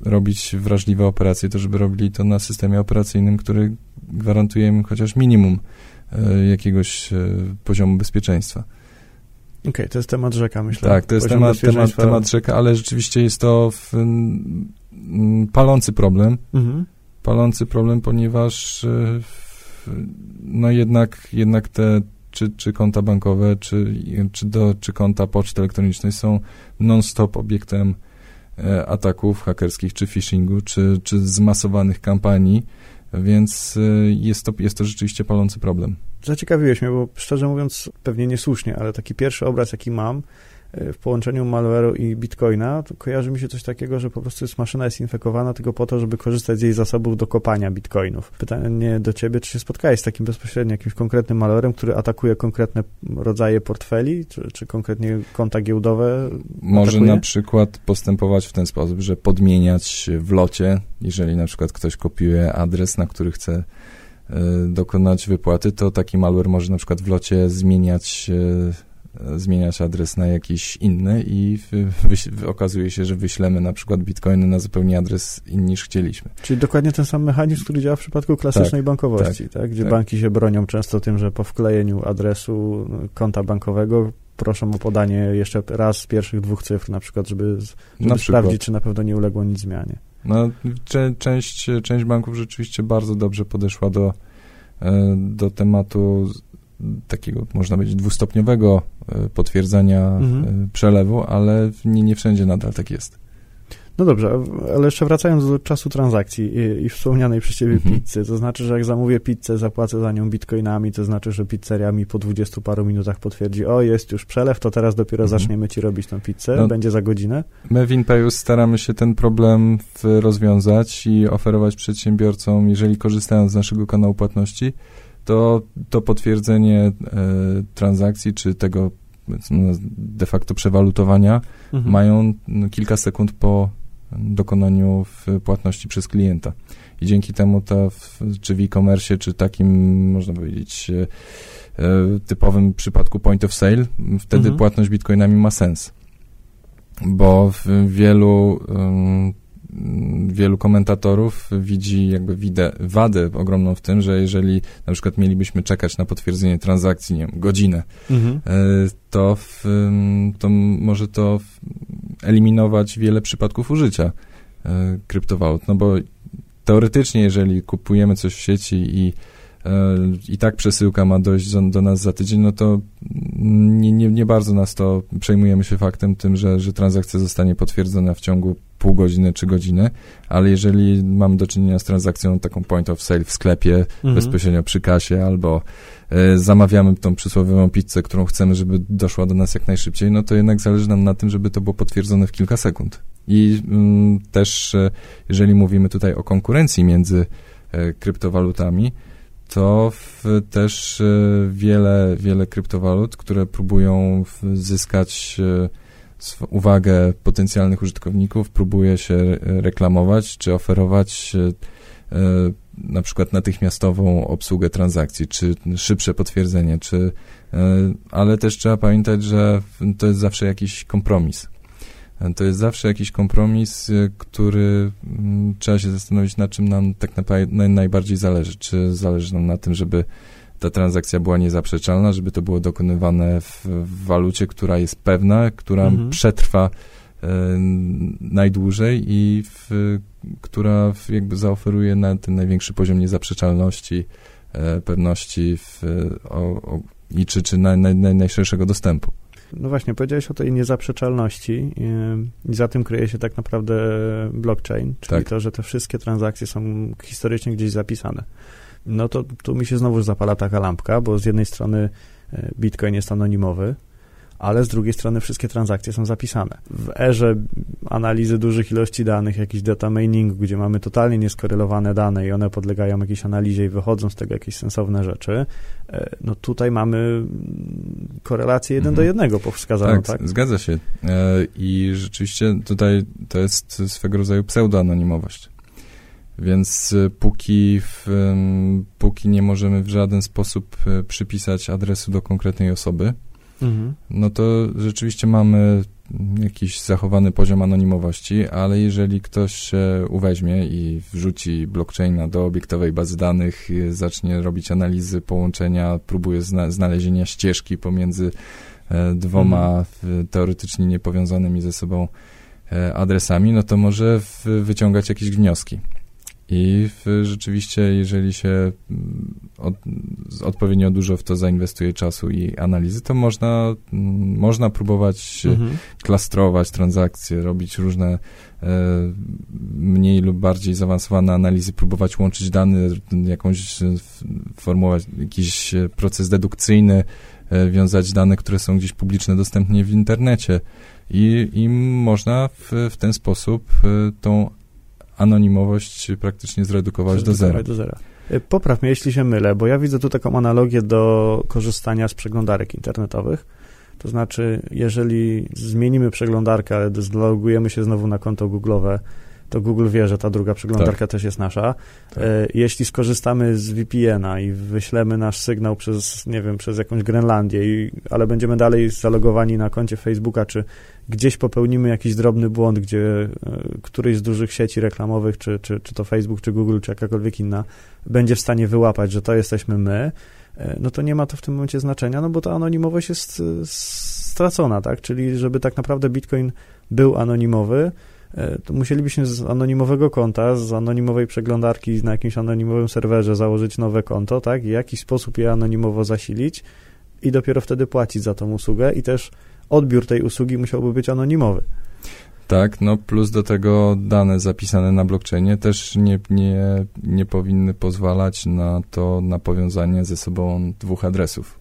robić wrażliwe operacje, to żeby robili to na systemie operacyjnym, który gwarantuje im chociaż minimum e, jakiegoś e, poziomu bezpieczeństwa. Okej, okay, to jest temat rzeka, myślę. Tak, to jest temat, temat, temat rzeka, ale rzeczywiście jest to w, palący problem. Mhm. Palący problem, ponieważ e, no jednak, jednak te czy, czy konta bankowe, czy, czy, do, czy konta poczty elektronicznej są non-stop obiektem e, ataków hakerskich, czy phishingu, czy, czy zmasowanych kampanii, więc e, jest to, jest to rzeczywiście palący problem. Zaciekawiłeś mnie, bo szczerze mówiąc, pewnie niesłusznie, ale taki pierwszy obraz, jaki mam, w połączeniu malware'u i bitcoina, to kojarzy mi się coś takiego, że po prostu jest maszyna jest infekowana tylko po to, żeby korzystać z jej zasobów do kopania bitcoinów. Pytanie do ciebie, czy się spotkałeś z takim bezpośrednio jakimś konkretnym malwarem, który atakuje konkretne rodzaje portfeli, czy, czy konkretnie konta giełdowe? Może atakuje? na przykład postępować w ten sposób, że podmieniać w locie, jeżeli na przykład ktoś kopiuje adres, na który chce e, dokonać wypłaty, to taki malware może na przykład w locie zmieniać e, zmieniać adres na jakiś inny i okazuje się, że wyślemy na przykład bitcoiny na zupełnie adres inny niż chcieliśmy. Czyli dokładnie ten sam mechanizm, który działa w przypadku klasycznej tak, bankowości, tak, tak? gdzie tak. banki się bronią często tym, że po wklejeniu adresu konta bankowego proszą o podanie jeszcze raz pierwszych dwóch cyfr, na przykład, żeby, żeby sprawdzić, czy na pewno nie uległo nic zmianie. No, część, część banków rzeczywiście bardzo dobrze podeszła do, e, do tematu takiego, można powiedzieć, dwustopniowego e, potwierdzenia mhm. E, przelewu, ale nie, nie wszędzie nadal tak jest. No dobrze, ale jeszcze wracając do czasu transakcji i, i wspomnianej przez ciebie mhm. pizzy, to znaczy, że jak zamówię pizzę, zapłacę za nią bitcoinami, to znaczy, że pizzeria mi po 20 paru minutach potwierdzi, o jest już przelew, to teraz dopiero mhm. zaczniemy ci robić tą pizzę, no, będzie za godzinę? My w InPayus staramy się ten problem rozwiązać i oferować przedsiębiorcom, jeżeli korzystają z naszego kanału płatności, to, to potwierdzenie e, transakcji, czy tego de facto przewalutowania mhm. mają no, kilka sekund po dokonaniu płatności przez klienta. I dzięki temu to, w, czy w e-commerce, czy takim, można powiedzieć, e, e, typowym przypadku point of sale, wtedy mhm. płatność bitcoinami ma sens. Bo w wielu wielu komentatorów widzi jakby widę, wadę ogromną w tym, że jeżeli na przykład mielibyśmy czekać na potwierdzenie transakcji, nie wiem, godzinę, mhm. E, to, w, to może to eliminować wiele przypadków użycia e, kryptowalut, no bo teoretycznie, jeżeli kupujemy coś w sieci i i tak przesyłka ma dojść do, do nas za tydzień, no to nie, nie, nie, bardzo nas to przejmujemy się faktem tym, że, że transakcja zostanie potwierdzona w ciągu pół godziny czy godziny, ale jeżeli mamy do czynienia z transakcją taką point of sale w sklepie, mhm. bezpośrednio przy kasie, albo e, zamawiamy tą przysłowiową pizzę, którą chcemy, żeby doszła do nas jak najszybciej, no to jednak zależy nam na tym, żeby to było potwierdzone w kilka sekund. I mm, też, e, jeżeli mówimy tutaj o konkurencji między e, kryptowalutami, to też e, wiele, wiele kryptowalut, które próbują zyskać e, uwagę potencjalnych użytkowników, próbuje się reklamować czy oferować e, na przykład natychmiastową obsługę transakcji, czy szybsze potwierdzenie, czy, ale też trzeba pamiętać, że to jest zawsze jakiś kompromis. To jest zawsze jakiś kompromis, y, który mm, trzeba się zastanowić, na czym nam tak naprawdę najbardziej zależy. Czy zależy nam na tym, żeby ta transakcja była niezaprzeczalna, żeby to było dokonywane w, w walucie, która jest pewna, która mhm. przetrwa e, najdłużej i w, która w, jakby zaoferuje na ten największy poziom niezaprzeczalności, e, pewności w, o, o, i czy, czy na, na, na najszerszego dostępu. No właśnie, powiedziałeś o tej niezaprzeczalności i za tym kryje się tak naprawdę blockchain, czyli tak. to, że te wszystkie transakcje są historycznie gdzieś zapisane. No to tu mi się znowu zapala taka lampka, bo z jednej strony e, Bitcoin jest anonimowy, ale z drugiej strony wszystkie transakcje są zapisane. W erze analizy dużych ilości danych, jakiś data miningu, gdzie mamy totalnie nieskorelowane dane i one podlegają jakiejś analizie i wychodzą z tego jakieś sensowne rzeczy, e, no tutaj mamy korelację jeden mhm. do jednego powskazaną, tak? Tak, zgadza się. E, I rzeczywiście tutaj to jest swego rodzaju pseudoanonimowość. Więc e, póki, w, póki nie możemy w żaden sposób przypisać adresu do konkretnej osoby, mhm. no to rzeczywiście mamy jakiś zachowany poziom anonimowości, ale jeżeli ktoś się uweźmie i wrzuci blockchaina do obiektowej bazy danych, zacznie robić analizy połączenia, próbuje zna znalezienia ścieżki pomiędzy e, dwoma mhm. teoretycznie niepowiązanymi ze sobą e, adresami, no to może wyciągać jakieś wnioski. I w, rzeczywiście, jeżeli się mm, od, odpowiednio dużo w to zainwestuje czasu i analizy, to można, mm, można próbować mhm. klastrować transakcje, robić różne e, mniej lub bardziej zaawansowane analizy, próbować łączyć dane, jakąś e, formułować jakiś e, proces dedukcyjny, e, wiązać dane, które są gdzieś publiczne, dostępnie w internecie. I, i można w, w ten sposób e, tą anonimowość praktycznie zredukować do zera. do zera. Y, popraw mnie, jeśli się mylę, bo ja widzę tu taką analogię do korzystania z przeglądarek internetowych. To znaczy, jeżeli zmienimy przeglądarkę, ale zlogujemy się znowu na konto Google'owe, to Google wie, że ta druga przeglądarka tak. też jest nasza. Tak. E, jeśli skorzystamy z VPN-a i wyślemy nasz sygnał przez, nie wiem, przez jakąś Grenlandię, i, ale będziemy dalej zalogowani na koncie Facebooka, czy gdzieś popełnimy jakiś drobny błąd, gdzie e, któryś z dużych sieci reklamowych, czy, czy, czy to Facebook, czy Google, czy jakakolwiek inna, będzie w stanie wyłapać, że to jesteśmy my, e, no to nie ma to w tym momencie znaczenia, no bo ta anonimowość jest stracona, tak? Czyli żeby tak naprawdę Bitcoin był anonimowy, to musielibyśmy z anonimowego konta, z anonimowej przeglądarki na jakimś anonimowym serwerze założyć nowe konto, tak, i w jakiś sposób je anonimowo zasilić i dopiero wtedy płacić za tą usługę i też odbiór tej usługi musiałby być anonimowy. Tak, no plus do tego dane zapisane na blockchainie też nie, nie, nie powinny pozwalać na to, na powiązanie ze sobą dwóch adresów,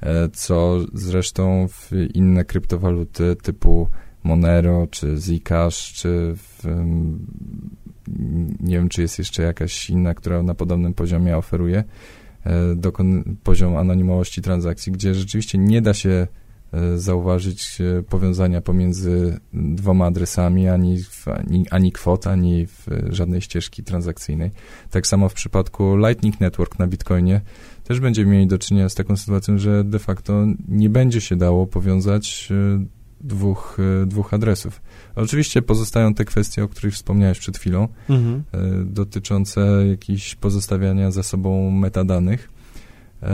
e, co zresztą w inne kryptowaluty typu Monero, czy Zcash, czy w, nie wiem, czy jest jeszcze jakaś inna, która na podobnym poziomie oferuje e, poziom anonimowości transakcji, gdzie rzeczywiście nie da się e, zauważyć e, powiązania pomiędzy dwoma adresami, ani, w, ani, ani kwot, ani w żadnej ścieżki transakcyjnej. Tak samo w przypadku Lightning Network na Bitcoinie też będziemy mieli do czynienia z taką sytuacją, że de facto nie będzie się dało powiązać dwóch, e, dwóch adresów. Oczywiście pozostają te kwestie, o których wspomniałeś przed chwilą, mhm. E, dotyczące jakichś pozostawiania za sobą metadanych, e,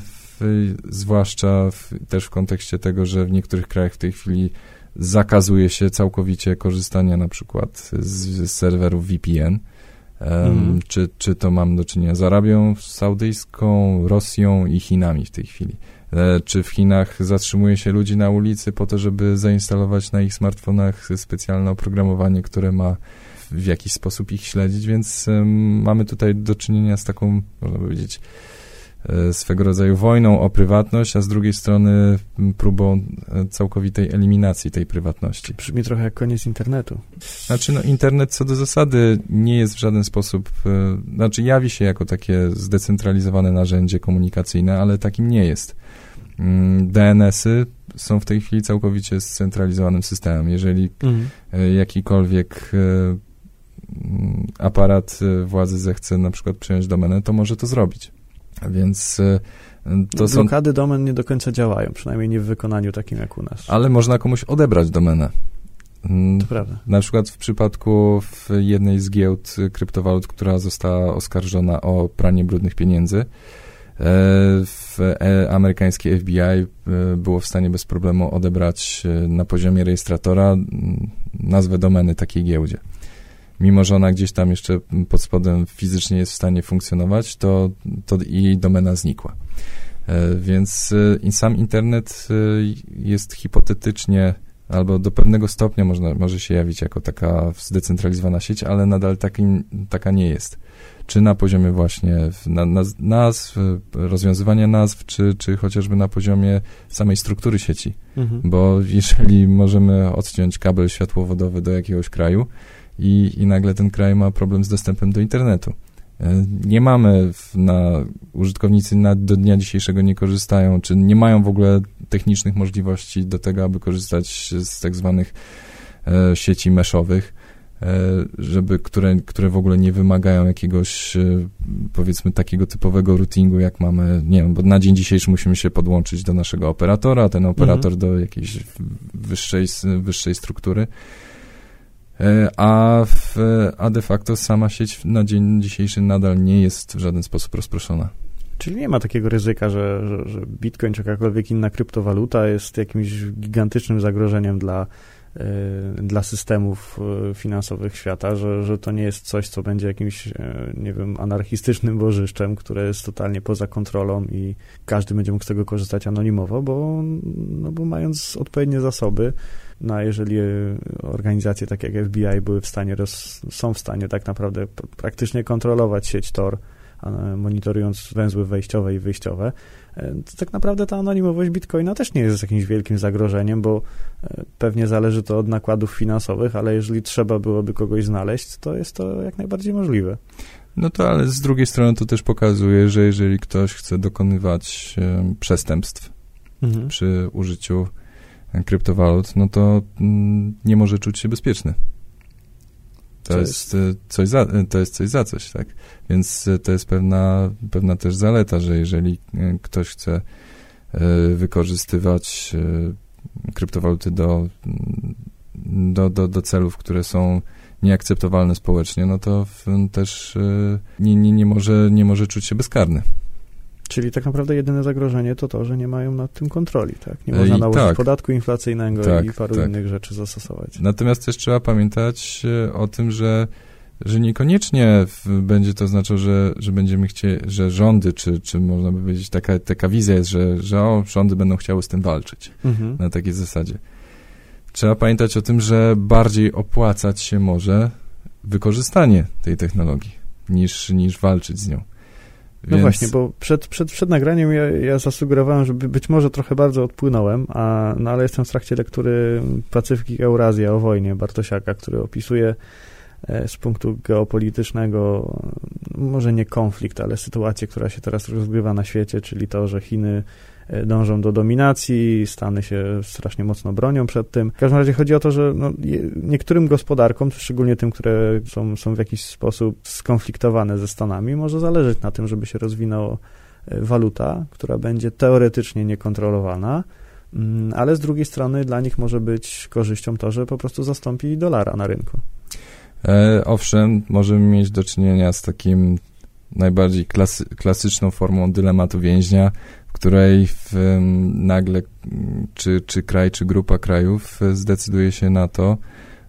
w, zwłaszcza w, też w kontekście tego, że w niektórych krajach w tej chwili zakazuje się całkowicie korzystania na przykład z, z serwerów VPN. Mhm. Czy, czy to mam do czynienia z Arabią Saudyjską, Rosją i Chinami w tej chwili. E, czy w Chinach zatrzymuje się ludzi na ulicy po to, żeby zainstalować na ich smartfonach specjalne oprogramowanie, które ma w jakiś sposób ich śledzić, więc mamy tutaj do czynienia z taką, można powiedzieć, e, swego rodzaju wojną o prywatność, a z drugiej strony próbą e, całkowitej eliminacji tej prywatności. Brzmi trochę jak koniec internetu. Znaczy, no, internet co do zasady nie jest w żaden sposób, znaczy jawi się jako takie zdecentralizowane narzędzie komunikacyjne, ale takim nie jest. Mm, DNS-y są w tej chwili całkowicie scentralizowanym systemem. Jeżeli mhm. E, jakikolwiek e, mm, aparat e, władzy zechce na przykład przejąć domenę, to może to zrobić. Więc to są... Blokady domen nie do końca działają, przynajmniej nie w wykonaniu takim jak u nas. Ale można komuś odebrać domenę. Mm, to prawda. Na przykład w przypadku w jednej z giełd kryptowalut, która została oskarżona o pranie brudnych pieniędzy, w e, amerykańskie FBI e, było w stanie bez problemu odebrać na poziomie rejestratora nazwę domeny takiej giełdzie. Mimo, że ona gdzieś tam jeszcze pod spodem fizycznie jest w stanie funkcjonować, to, to jej domena znikła. Więc sam internet jest hipotetycznie albo do pewnego stopnia można, może się jawić jako taka zdecentralizowana sieć, ale nadal taki, taka nie jest. Czy na poziomie właśnie na, na, nazw, rozwiązywania nazw, czy, czy chociażby na poziomie samej struktury sieci. Mhm. Bo jeżeli możemy odciąć kabel światłowodowy do jakiegoś kraju i, i nagle ten kraj ma problem z dostępem do internetu, E, nie mamy na, użytkownicy na, do dnia dzisiejszego nie korzystają, czy nie mają w ogóle technicznych możliwości do tego, aby korzystać z tak zwanych e, sieci meszowych, żeby, które, które w ogóle nie wymagają jakiegoś, e, powiedzmy, takiego typowego routingu, jak mamy, nie wiem, bo na dzień dzisiejszy musimy się podłączyć do naszego operatora, ten operator mhm. do jakiejś wyższej, wyższej struktury. E, a, w, a de facto sama sieć na dzień dzisiejszy nadal nie jest w żaden sposób rozproszona. Czyli nie ma takiego ryzyka, że, że, że Bitcoin czy jakakolwiek inna kryptowaluta jest jakimś gigantycznym zagrożeniem dla, dla systemów e, finansowych świata, że, że to nie jest coś, co będzie jakimś, nie wiem, anarchistycznym bożyszczem, które jest totalnie poza kontrolą i każdy będzie mógł z tego korzystać anonimowo, bo, no bo mając odpowiednie zasoby, no a jeżeli organizacje takie jak FBI były w stanie, są w stanie tak naprawdę praktycznie kontrolować sieć Tor, monitorując węzły wejściowe i wyjściowe, to tak naprawdę ta anonimowość Bitcoina też nie jest jakimś wielkim zagrożeniem, bo e, pewnie zależy to od nakładów finansowych, ale jeżeli trzeba byłoby kogoś znaleźć, to jest to jak najbardziej możliwe. No to ale z drugiej strony to też pokazuje, że jeżeli ktoś chce dokonywać przestępstw mhm. przy użyciu kryptowalut, no to mm, nie może czuć się bezpieczny. To jest, jest, coś za, to jest coś za coś, tak? Więc e, to jest pewna, pewna też zaleta, że jeżeli e, ktoś chce e, wykorzystywać kryptowaluty do, mm, do, do, do celów, które są nieakceptowalne społecznie, no to też nie, nie, nie, może, nie może czuć się bezkarny. Czyli tak naprawdę jedyne zagrożenie to to, że nie mają nad tym kontroli, tak? Nie można I nałożyć tak, podatku inflacyjnego tak, i paru tak. innych rzeczy zastosować. Natomiast też trzeba pamiętać e, o tym, że że niekoniecznie będzie to znaczyło, że, że będziemy chcieli, że rządy, czy, czy można by powiedzieć, taka, taka wizja jest, że, że o, rządy będą chciały z tym walczyć mhm. na takiej zasadzie. Trzeba pamiętać o tym, że bardziej opłacać się może wykorzystanie tej technologii niż, niż walczyć z nią. No Więc... właśnie, bo przed, przed, przed nagraniem ja, ja zasugerowałem, że być może trochę bardzo odpłynąłem, a, no ale jestem w trakcie lektury Pacyfik Eurazja o wojnie Bartosiaka, który opisuje z punktu geopolitycznego, może nie konflikt, ale sytuację, która się teraz rozgrywa na świecie, czyli to, że Chiny E, dążą do dominacji, Stany się strasznie mocno bronią przed tym. W każdym razie chodzi o to, że no, niektórym gospodarkom, szczególnie tym, które są, są w jakiś sposób skonfliktowane ze Stanami, może zależeć na tym, żeby się rozwinęła e, waluta, która będzie teoretycznie niekontrolowana, mm, ale z drugiej strony dla nich może być korzyścią to, że po prostu zastąpi dolara na rynku. E, owszem, możemy mieć do czynienia z takim najbardziej klasy, klasyczną formą dylematu więźnia, w której w, nagle czy, czy kraj, czy grupa krajów zdecyduje się na to,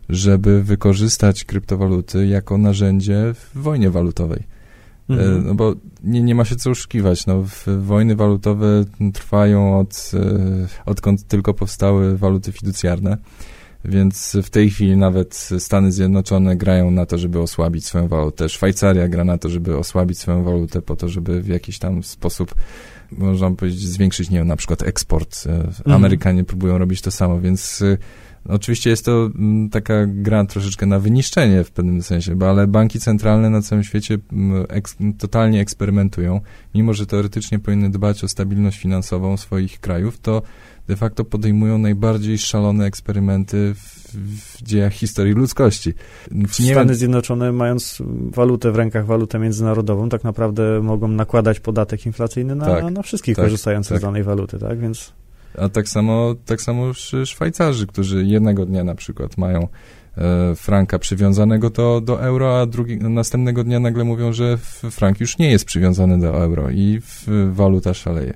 żeby wykorzystać kryptowaluty jako narzędzie w wojnie walutowej. E, mhm. No bo nie, nie ma się co oszukiwać. No, wojny walutowe trwają od, e, odkąd tylko powstały waluty fiducjarne. Więc w tej chwili nawet Stany Zjednoczone grają na to, żeby osłabić swoją walutę. Szwajcaria gra na to, żeby osłabić swoją walutę po to, żeby w jakiś tam sposób można powiedzieć, zwiększyć, nie wiem, na przykład eksport. E, mhm. Amerykanie próbują robić to samo, więc e, oczywiście jest to mm, taka gra troszeczkę na wyniszczenie w pewnym sensie, bo ale banki centralne na całym świecie mm, eks, totalnie eksperymentują. Mimo, że teoretycznie powinny dbać o stabilność finansową swoich krajów, to de facto podejmują najbardziej szalone eksperymenty w, w dziejach historii ludzkości. Stany Zjednoczone, mając walutę w rękach, walutę międzynarodową, tak naprawdę mogą nakładać podatek inflacyjny na, tak, na wszystkich tak, korzystających tak. z danej waluty, tak? Więc... A tak samo, tak samo Szwajcarzy, którzy jednego dnia na przykład mają e, franka przywiązanego do, do euro, a drugi, następnego dnia nagle mówią, że frank już nie jest przywiązany do euro i waluta szaleje.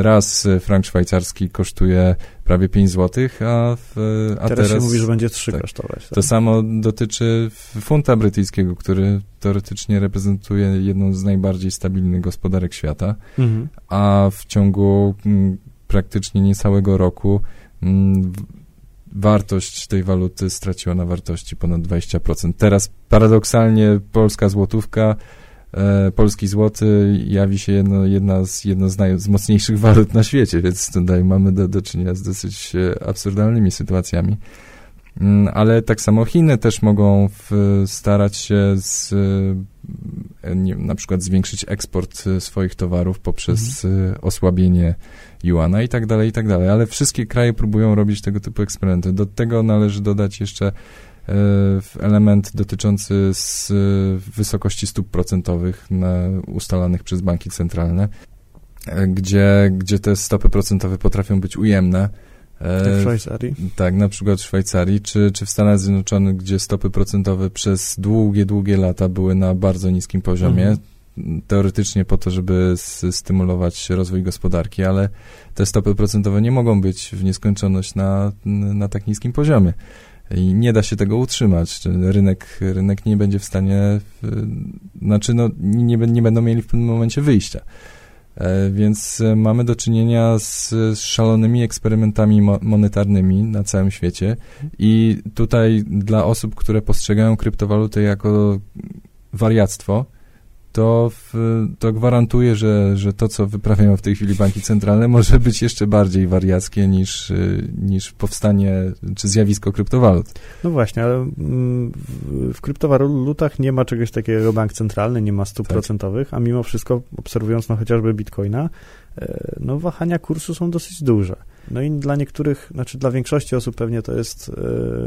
Raz frank szwajcarski kosztuje prawie 5 zł, a, w, a teraz, teraz się mówi, że będzie 3 tak, kosztować. Tak? To samo dotyczy funta brytyjskiego, który teoretycznie reprezentuje jedną z najbardziej stabilnych gospodarek świata, mhm. a w ciągu praktycznie niecałego roku mm, wartość tej waluty straciła na wartości ponad 20%. Teraz paradoksalnie polska złotówka e, polski złoty jawi się jedno, jedna z, jedno z, naj, z mocniejszych walut na świecie, więc tutaj mamy do, do czynienia z dosyć e, absurdalnymi sytuacjami. Mm, ale tak samo Chiny też mogą w, starać się z, e, nie, na przykład zwiększyć eksport e, swoich towarów poprzez mhm. osłabienie juana i tak dalej, i tak dalej. Ale wszystkie kraje próbują robić tego typu eksperymenty. Do tego należy dodać jeszcze element dotyczący z wysokości stóp procentowych na, ustalanych przez banki centralne, gdzie, gdzie te stopy procentowe potrafią być ujemne w Szwajcarii? Tak, na przykład w Szwajcarii, czy, czy w Stanach Zjednoczonych, gdzie stopy procentowe przez długie, długie lata były na bardzo niskim poziomie, mhm. Teoretycznie po to, żeby stymulować rozwój gospodarki, ale te stopy procentowe nie mogą być w nieskończoność na, na tak niskim poziomie. I nie da się tego utrzymać. Rynek, rynek nie będzie w stanie, znaczy no, nie, nie będą mieli w pewnym momencie wyjścia. E, więc e, mamy do czynienia z, z szalonymi eksperymentami mo monetarnymi na całym świecie i tutaj dla osób, które postrzegają kryptowaluty jako wariactwo, to, w, to gwarantuje, że, że to, co wyprawiają w tej chwili banki centralne, może być jeszcze bardziej wariackie niż, niż powstanie czy zjawisko kryptowalut. No właśnie, ale mm, w kryptowalutach nie ma czegoś takiego jak bank centralny, nie ma stóp tak. procentowych, a mimo wszystko, obserwując no chociażby bitcoina, e, no wahania kursu są dosyć duże. No i dla niektórych, znaczy dla większości osób pewnie to jest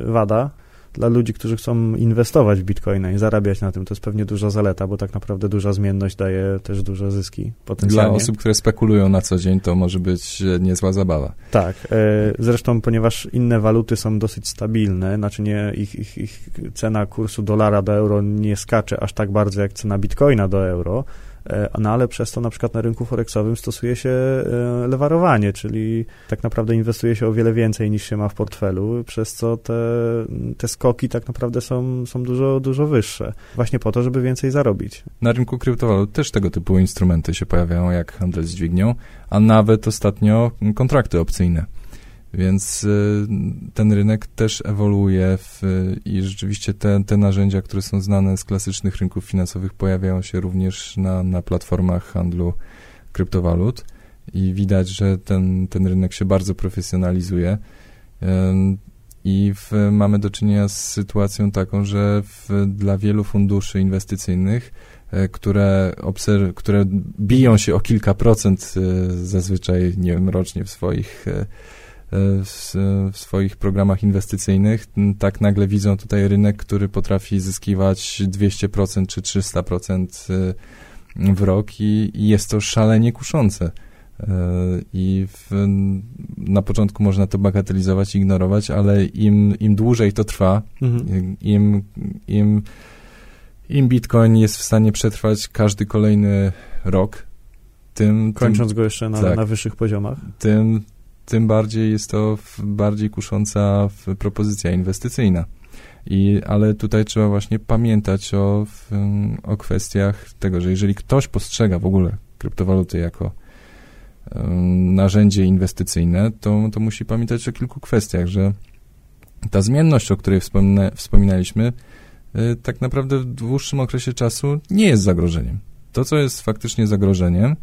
e, wada, dla ludzi, którzy chcą inwestować w bitcoina i zarabiać na tym, to jest pewnie duża zaleta, bo tak naprawdę duża zmienność daje też duże zyski potencjalnie. Dla osób, które spekulują na co dzień, to może być niezła zabawa. Tak. E, zresztą, ponieważ inne waluty są dosyć stabilne, znaczy nie, ich, ich, ich cena kursu dolara do euro nie skacze aż tak bardzo jak cena bitcoina do euro, no ale przez to na przykład na rynku forexowym stosuje się e, lewarowanie, czyli tak naprawdę inwestuje się o wiele więcej niż się ma w portfelu, przez co te, te skoki tak naprawdę są, są dużo, dużo wyższe. Właśnie po to, żeby więcej zarobić. Na rynku kryptowalut też tego typu instrumenty się pojawiają, jak handel z dźwignią, a nawet ostatnio kontrakty opcyjne. Więc y, ten rynek też ewoluuje w, i rzeczywiście te, te narzędzia, które są znane z klasycznych rynków finansowych, pojawiają się również na, na platformach handlu kryptowalut i widać, że ten, ten rynek się bardzo profesjonalizuje. I w, mamy do czynienia z sytuacją taką, że w, dla wielu funduszy inwestycyjnych, e, które, obserw- które biją się o kilka procent e, zazwyczaj, nie wiem, rocznie w swoich e, w, w, swoich programach inwestycyjnych, tak nagle widzą tutaj rynek, który potrafi zyskiwać 200% czy 300% y, w rok i, i jest to szalenie kuszące. Y, I w, na początku można to bagatelizować, ignorować, ale im, im dłużej to trwa, mhm. im, im, im Bitcoin jest w stanie przetrwać każdy kolejny rok, tym. Kończąc tym, go jeszcze na, tak, na wyższych poziomach. Tym, tym bardziej jest to bardziej kusząca propozycja inwestycyjna. I, ale tutaj trzeba właśnie pamiętać o, o kwestiach tego, że jeżeli ktoś postrzega w ogóle kryptowaluty jako narzędzie inwestycyjne, to, to musi pamiętać o kilku kwestiach, że ta zmienność, o której wspomina, wspominaliśmy, y, tak naprawdę w dłuższym okresie czasu nie jest zagrożeniem. To, co jest faktycznie zagrożeniem,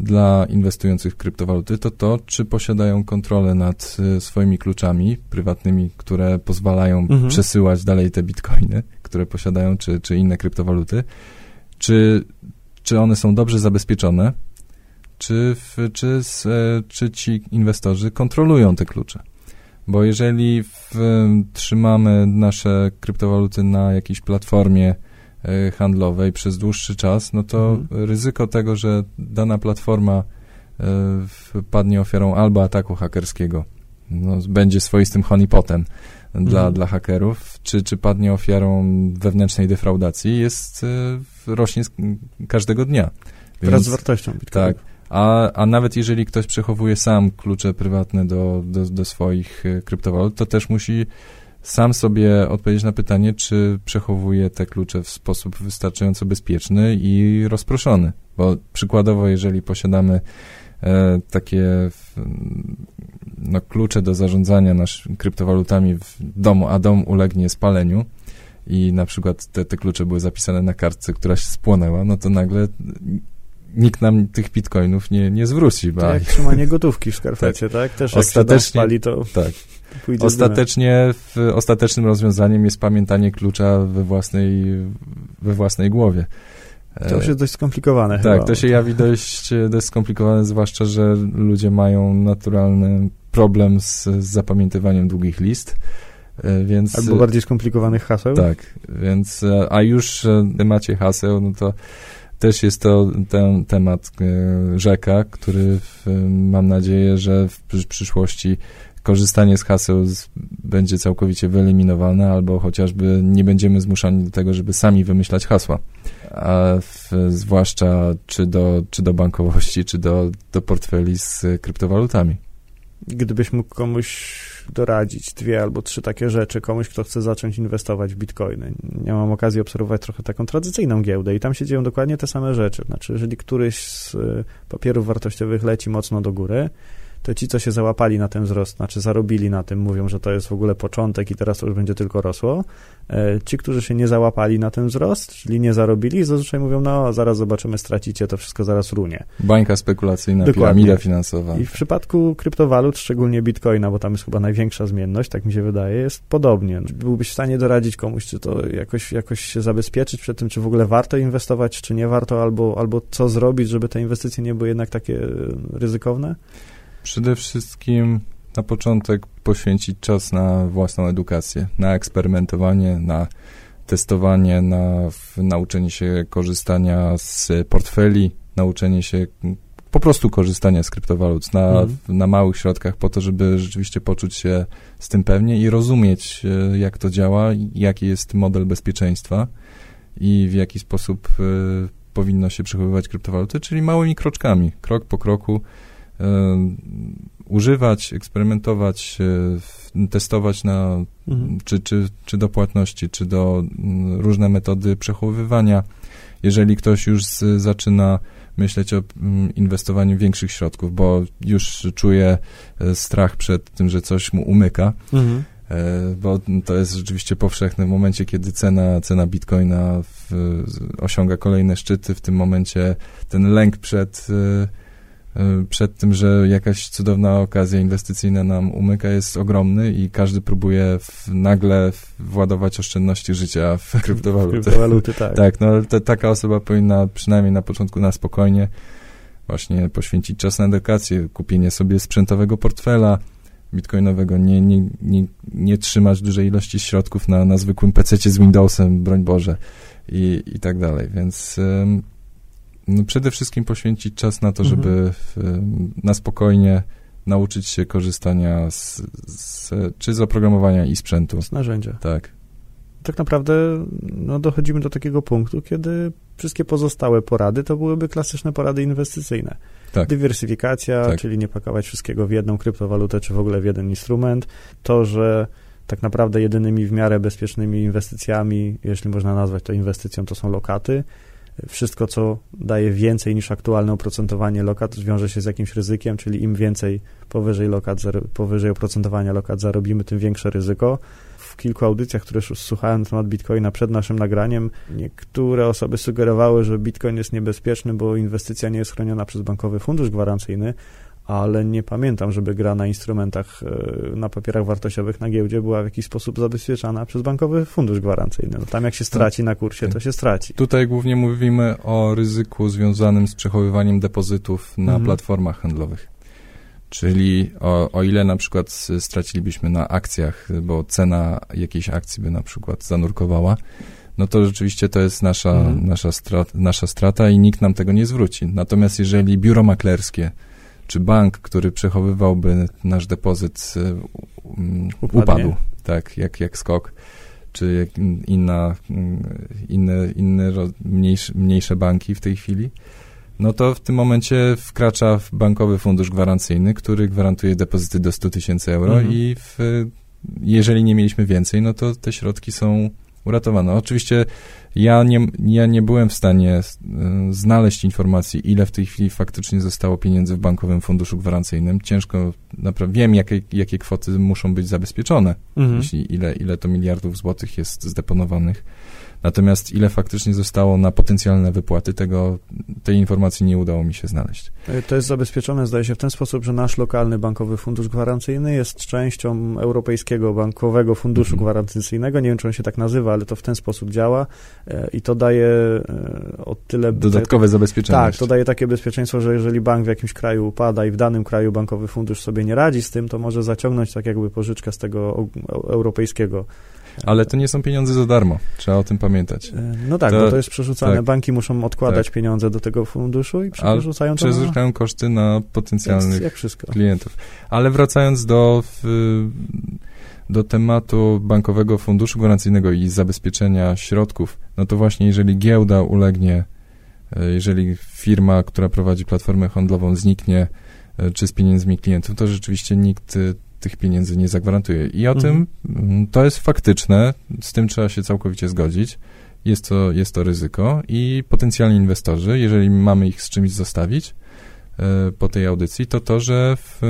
dla inwestujących w kryptowaluty, to to, czy posiadają kontrolę nad y, swoimi kluczami prywatnymi, które pozwalają mhm. przesyłać dalej te bitcoiny, które posiadają, czy, czy inne kryptowaluty, czy, czy one są dobrze zabezpieczone, czy, czy, e, czy ci inwestorzy kontrolują te klucze. Bo jeżeli w, trzymamy nasze kryptowaluty na jakiejś platformie, handlowej przez dłuższy czas, no to mhm. ryzyko tego, że dana platforma e, padnie ofiarą albo ataku hakerskiego, no, będzie swoistym honeypotem dla, mhm. dla hakerów, czy, czy padnie ofiarą wewnętrznej defraudacji, jest, e, rośnie każdego dnia. Więc, Wraz z wartością Bitcoin. Tak. A, a nawet jeżeli ktoś przechowuje sam klucze prywatne do, do, do swoich kryptowalut, to też musi sam sobie odpowiedzieć na pytanie, czy przechowuje te klucze w sposób wystarczająco bezpieczny i rozproszony. Bo przykładowo, jeżeli posiadamy e, takie no, klucze do zarządzania nasz, kryptowalutami w domu, a dom ulegnie spaleniu i na przykład te, te klucze były zapisane na kartce, która się spłonęła, no to nagle nikt nam tych bitcoinów nie, nie zwróci. To jak trzymanie gotówki w skarpecie, tak? tak? Też Ostatecznie, jak się spali, to tak. Ostatecznie w, ostatecznym rozwiązaniem jest pamiętanie klucza we własnej, we własnej głowie. To już jest dość skomplikowane. Tak, chyba. to się jawi dość, dość skomplikowane, zwłaszcza, że ludzie mają naturalny problem z, z zapamiętywaniem długich list. E, więc, Albo bardziej skomplikowanych haseł? Tak, więc, e, a już w temacie haseł, no to też jest to ten temat e, rzeka, który w, mam nadzieję, że w przyszłości korzystanie z haseł będzie całkowicie wyeliminowane, albo chociażby nie będziemy zmuszani do tego, żeby sami wymyślać hasła. A w, zwłaszcza czy do, czy do bankowości, czy do, do portfeli z kryptowalutami. Gdybyś mógł komuś doradzić dwie albo trzy takie rzeczy komuś, kto chce zacząć inwestować w bitcoiny. Ja mam okazję obserwować trochę taką tradycyjną giełdę i tam się dzieją dokładnie te same rzeczy. Znaczy, jeżeli któryś z y, papierów wartościowych leci mocno do góry, to ci, co się załapali na ten wzrost, znaczy zarobili na tym, mówią, że to jest w ogóle początek i teraz to już będzie tylko rosło. E, ci, którzy się nie załapali na ten wzrost, czyli nie zarobili, zazwyczaj mówią, no zaraz zobaczymy, stracicie, to wszystko zaraz runie. Bańka spekulacyjna, Dokładnie. piramida finansowa. I w przypadku kryptowalut, szczególnie bitcoina, bo tam jest chyba największa zmienność, tak mi się wydaje, jest podobnie. Byłbyś w stanie doradzić komuś, czy to jakoś, jakoś się zabezpieczyć przed tym, czy w ogóle warto inwestować, czy nie warto, albo, albo co zrobić, żeby te inwestycje nie były jednak takie ryzykowne? Przede wszystkim na początek poświęcić czas na własną edukację, na eksperymentowanie, na testowanie, na nauczenie się korzystania z portfeli, nauczenie się po prostu korzystania z kryptowalut na, mhm. na małych środkach po to, żeby rzeczywiście poczuć się z tym pewnie i rozumieć, e, jak to działa, jaki jest model bezpieczeństwa i w jaki sposób y, powinno się przechowywać kryptowaluty, czyli małymi kroczkami, krok po kroku, używać, eksperymentować, testować na, mhm. czy, czy, czy do płatności, czy do różne metody przechowywania. Jeżeli ktoś już z, zaczyna myśleć o inwestowaniu większych środków, bo już czuje e, strach przed tym, że coś mu umyka, mhm. E, bo to jest rzeczywiście powszechne w momencie, kiedy cena, cena bitcoina w, osiąga kolejne szczyty, w tym momencie ten lęk przed e, przed tym, że jakaś cudowna okazja inwestycyjna nam umyka, jest ogromny i każdy próbuje w, nagle władować oszczędności życia w kryptowaluty. Kryptowaluty, tak. tak, no ale taka osoba powinna przynajmniej na początku na spokojnie właśnie poświęcić czas na edukację, kupienie sobie sprzętowego portfela bitcoinowego, nie, nie, nie, nie trzymać dużej ilości środków na, na zwykłym PC z Windowsem, broń Boże, i, i tak dalej, więc no przede wszystkim poświęcić czas na to, żeby mhm. w, na spokojnie nauczyć się korzystania z, z, czy z oprogramowania i sprzętu. Z narzędzia. Tak. Tak naprawdę no, dochodzimy do takiego punktu, kiedy wszystkie pozostałe porady to byłyby klasyczne porady inwestycyjne. Tak. Dywersyfikacja, tak. czyli nie pakować wszystkiego w jedną kryptowalutę, czy w ogóle w jeden instrument. To, że tak naprawdę jedynymi w miarę bezpiecznymi inwestycjami, jeśli można nazwać to inwestycją, to są lokaty wszystko, co daje więcej niż aktualne oprocentowanie lokat, wiąże się z jakimś ryzykiem, czyli im więcej powyżej lokat, powyżej oprocentowania lokat zarobimy, tym większe ryzyko. W kilku audycjach, które słuchałem na temat Bitcoina przed naszym nagraniem, niektóre osoby sugerowały, że Bitcoin jest niebezpieczny, bo inwestycja nie jest chroniona przez bankowy fundusz gwarancyjny, ale nie pamiętam, żeby gra na instrumentach, e, na papierach wartościowych na giełdzie była w jakiś sposób zabezpieczana przez bankowy fundusz gwarancyjny. No tam jak się straci na kursie, to się straci. Tutaj głównie mówimy o ryzyku związanym z przechowywaniem depozytów na mhm. platformach handlowych. Czyli o, o ile na przykład stracilibyśmy na akcjach, bo cena jakiejś akcji by na przykład zanurkowała, no to rzeczywiście to jest nasza, mhm. nasza, strat, nasza strata i nikt nam tego nie zwróci. Natomiast jeżeli biuro maklerskie czy bank, który przechowywałby nasz depozyt, y, um, upadł, tak, jak, jak skok, czy jak inna, mm, inne, inne mniejsze, mniejsze banki w tej chwili, no to w tym momencie wkracza bankowy fundusz gwarancyjny, który gwarantuje depozyty do 100 tysięcy euro mhm. i w, jeżeli nie mieliśmy więcej, no to te środki są uratowano. Oczywiście ja nie, ja nie byłem w stanie e, znaleźć informacji, ile w tej chwili faktycznie zostało pieniędzy w Bankowym Funduszu Gwarancyjnym. Ciężko, naprawdę wiem, jakie, jakie kwoty muszą być zabezpieczone, mhm. jeśli ile, ile to miliardów złotych jest zdeponowanych Natomiast ile faktycznie zostało na potencjalne wypłaty, tego, tej informacji nie udało mi się znaleźć. E, to jest zabezpieczone, zdaje się, w ten sposób, że nasz lokalny bankowy fundusz gwarancyjny jest częścią Europejskiego Bankowego Funduszu mhm. Gwarancyjnego. Nie wiem, czy on się tak nazywa, ale to w ten sposób działa e, i to daje e, o tyle... Dodatkowe zabezpieczenie. Tak, to daje takie bezpieczeństwo, że jeżeli bank w jakimś kraju upada i w danym kraju bankowy fundusz sobie nie radzi z tym, to może zaciągnąć tak jakby pożyczkę z tego europejskiego ale to nie są pieniądze za darmo, trzeba o tym pamiętać. E, no tak, to, bo to jest przerzucane. Tak, Banki muszą odkładać tak. pieniądze do tego funduszu i przerzucają to Przerzucają na... koszty na potencjalnych klientów. Ale wracając do, do tematu Bankowego Funduszu Gwarancyjnego i zabezpieczenia środków, no to właśnie jeżeli giełda ulegnie, e, jeżeli firma, która prowadzi platformę handlową zniknie, e, czy z pieniędzmi klientów, to rzeczywiście nikt tych pieniędzy nie zagwarantuje. I o mhm. tym, to jest faktyczne, z tym trzeba się całkowicie zgodzić. Jest to, jest to ryzyko i potencjalni inwestorzy, jeżeli mamy ich z czymś zostawić e, po tej audycji, to to, że w,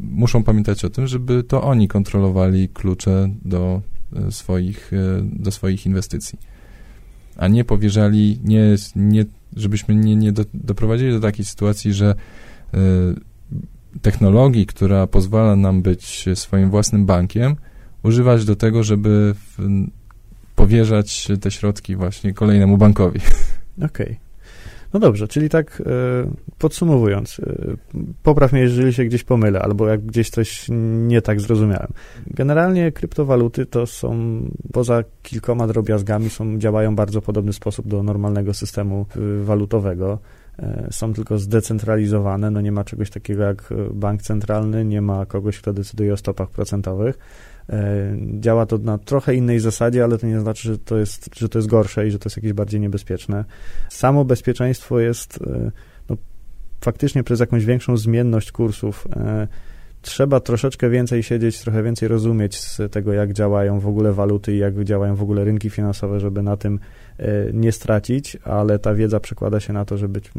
muszą pamiętać o tym, żeby to oni kontrolowali klucze do e, swoich, e, do swoich inwestycji. A nie powierzali, nie, nie, żebyśmy nie, nie do, doprowadzili do takiej sytuacji, że technologii, która pozwala nam być swoim własnym bankiem, używać do tego, żeby w, powierzać te środki właśnie kolejnemu bankowi. Okej. Okay. No dobrze, czyli tak e, podsumowując, e, popraw mnie, jeżeli się gdzieś pomylę, albo jak gdzieś coś nie tak zrozumiałem. Generalnie kryptowaluty to są, poza kilkoma drobiazgami, są, działają bardzo podobny sposób do normalnego systemu e, walutowego. E, są tylko zdecentralizowane, no nie ma czegoś takiego jak e, bank centralny, nie ma kogoś, kto decyduje o stopach procentowych. E, działa to na trochę innej zasadzie, ale to nie znaczy, że to jest, że to jest gorsze i że to jest jakieś bardziej niebezpieczne. Samo bezpieczeństwo jest no, faktycznie przez jakąś większą zmienność kursów trzeba troszeczkę więcej siedzieć, trochę więcej rozumieć z tego, jak działają w ogóle waluty i jak działają w ogóle rynki finansowe, żeby na tym nie stracić, ale ta wiedza przekłada się na to, że być,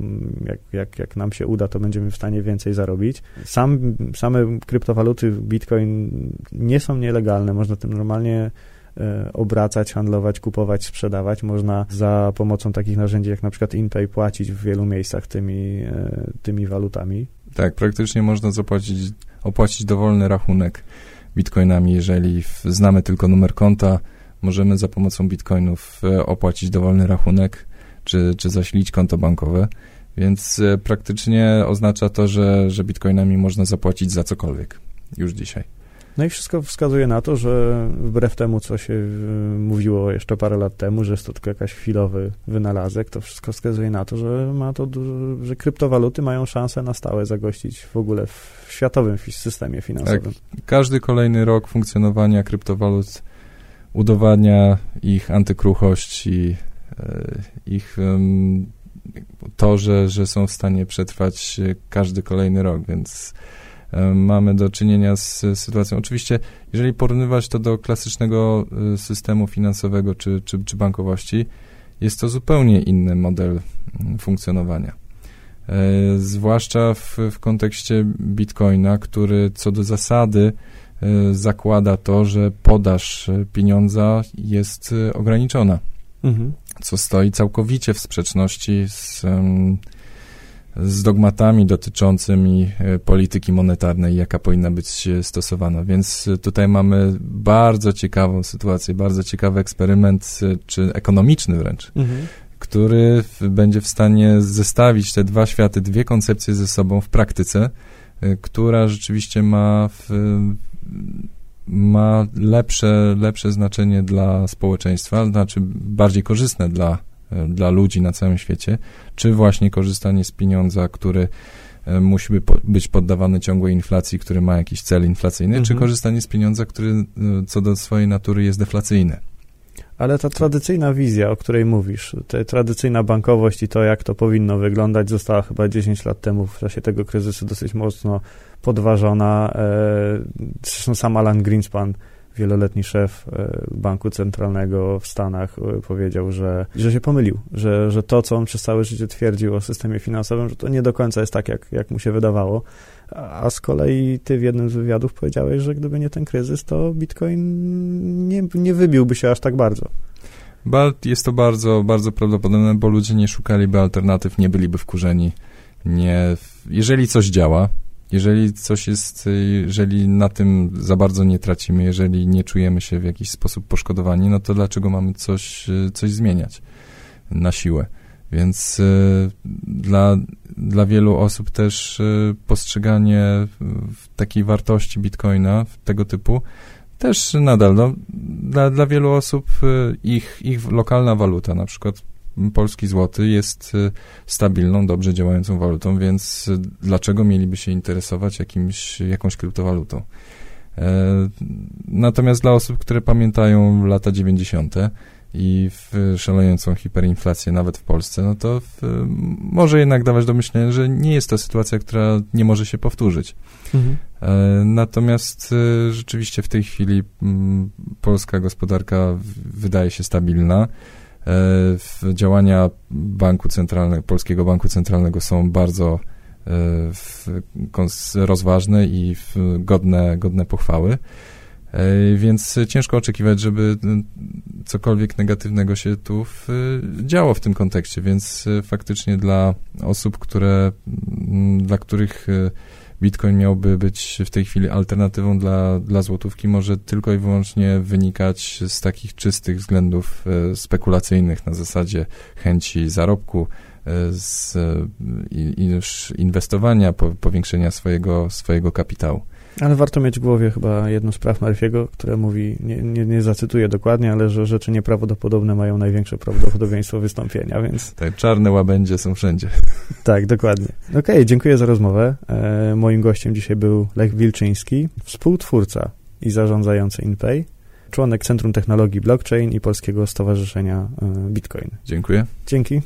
jak, jak, jak nam się uda, to będziemy w stanie więcej zarobić. Sam, same kryptowaluty, bitcoin nie są nielegalne, można tym normalnie e, obracać, handlować, kupować, sprzedawać. Można za pomocą takich narzędzi jak na przykład InPay płacić w wielu miejscach tymi, e, tymi walutami. Tak, praktycznie można zapłacić opłacić dowolny rachunek bitcoinami, jeżeli znamy tylko numer konta, możemy za pomocą bitcoinów e, opłacić dowolny rachunek, czy, czy zasilić konto bankowe, więc e, praktycznie oznacza to, że, że bitcoinami można zapłacić za cokolwiek już dzisiaj. No i wszystko wskazuje na to, że wbrew temu, co się y, mówiło jeszcze parę lat temu, że jest to tylko jakiś chwilowy wynalazek, to wszystko wskazuje na to, że ma to dużo, że kryptowaluty mają szansę na stałe zagościć w ogóle w światowym systemie finansowym. Tak. Każdy kolejny rok funkcjonowania kryptowalut udowadnia ich antykruchość i e, ich to, że, że są w stanie przetrwać każdy kolejny rok, więc E, mamy do czynienia z sytuacją. Oczywiście, jeżeli porównywać to do klasycznego e, systemu finansowego czy, czy, czy bankowości, jest to zupełnie inny model funkcjonowania. E, zwłaszcza w, w kontekście bitcoina, który co do zasady zakłada to, że podaż pieniądza jest ograniczona, mhm. co stoi całkowicie w sprzeczności z z dogmatami dotyczącymi polityki monetarnej, jaka powinna być stosowana. Więc tutaj mamy bardzo ciekawą sytuację, bardzo ciekawy eksperyment, czy ekonomiczny wręcz, mhm. który będzie w stanie zestawić te dwa światy, dwie koncepcje ze sobą w praktyce, która rzeczywiście ma w, ma lepsze, lepsze znaczenie dla społeczeństwa, znaczy bardziej korzystne dla dla ludzi na całym świecie, czy właśnie korzystanie z pieniądza, który e, musi być poddawany ciągłej inflacji, który ma jakiś cel inflacyjny, mhm. czy korzystanie z pieniądza, który e, co do swojej natury jest deflacyjny. Ale ta tradycyjna wizja, o której mówisz, ta tradycyjna bankowość i to, jak to powinno wyglądać, została chyba 10 lat temu w czasie tego kryzysu dosyć mocno podważona. E, zresztą sam Alan Greenspan wieloletni szef e, banku centralnego w Stanach e, powiedział, że, że się pomylił, że, że to, co on przez całe życie twierdził o systemie finansowym, że to nie do końca jest tak, jak, jak mu się wydawało. A z kolei ty w jednym z wywiadów powiedziałeś, że gdyby nie ten kryzys, to Bitcoin nie, nie wybiłby się aż tak bardzo. Jest to bardzo, bardzo prawdopodobne, bo ludzie nie szukaliby alternatyw, nie byliby wkurzeni. Nie, jeżeli coś działa, jeżeli coś jest, jeżeli na tym za bardzo nie tracimy, jeżeli nie czujemy się w jakiś sposób poszkodowani, no to dlaczego mamy coś, coś zmieniać na siłę? Więc y, dla, dla wielu osób też y, postrzeganie takiej wartości bitcoina tego typu też nadal, no, dla, dla wielu osób y, ich, ich lokalna waluta, na przykład polski złoty jest stabilną, dobrze działającą walutą, więc dlaczego mieliby się interesować jakimś, jakąś kryptowalutą? E, natomiast dla osób, które pamiętają lata 90., i szalejącą hiperinflację nawet w Polsce, no to w, może jednak dawać do myślenia, że nie jest to sytuacja, która nie może się powtórzyć. Mhm. E, natomiast e, rzeczywiście w tej chwili m, polska gospodarka wydaje się stabilna. E, działania Banku Centralnego, Polskiego Banku Centralnego są bardzo e, rozważne i godne, godne pochwały. E, więc ciężko oczekiwać, żeby cokolwiek negatywnego się tu w, działo w tym kontekście, więc faktycznie dla osób, które, dla których Bitcoin miałby być w tej chwili alternatywą dla, dla złotówki, może tylko i wyłącznie wynikać z takich czystych względów spekulacyjnych na zasadzie chęci zarobku, z inwestowania, powiększenia swojego, swojego kapitału. Ale warto mieć w głowie chyba jedno z praw Murphy'ego, które mówi, nie, nie, nie zacytuję dokładnie, ale że rzeczy nieprawdopodobne mają największe prawdopodobieństwo wystąpienia, więc... Tak, czarne łabędzie są wszędzie. Tak, dokładnie. Okej, okay, dziękuję za rozmowę. E, moim gościem dzisiaj był Lech Wilczyński, współtwórca i zarządzający InPay, członek Centrum Technologii Blockchain i Polskiego Stowarzyszenia e, Bitcoin. Dziękuję. Dzięki.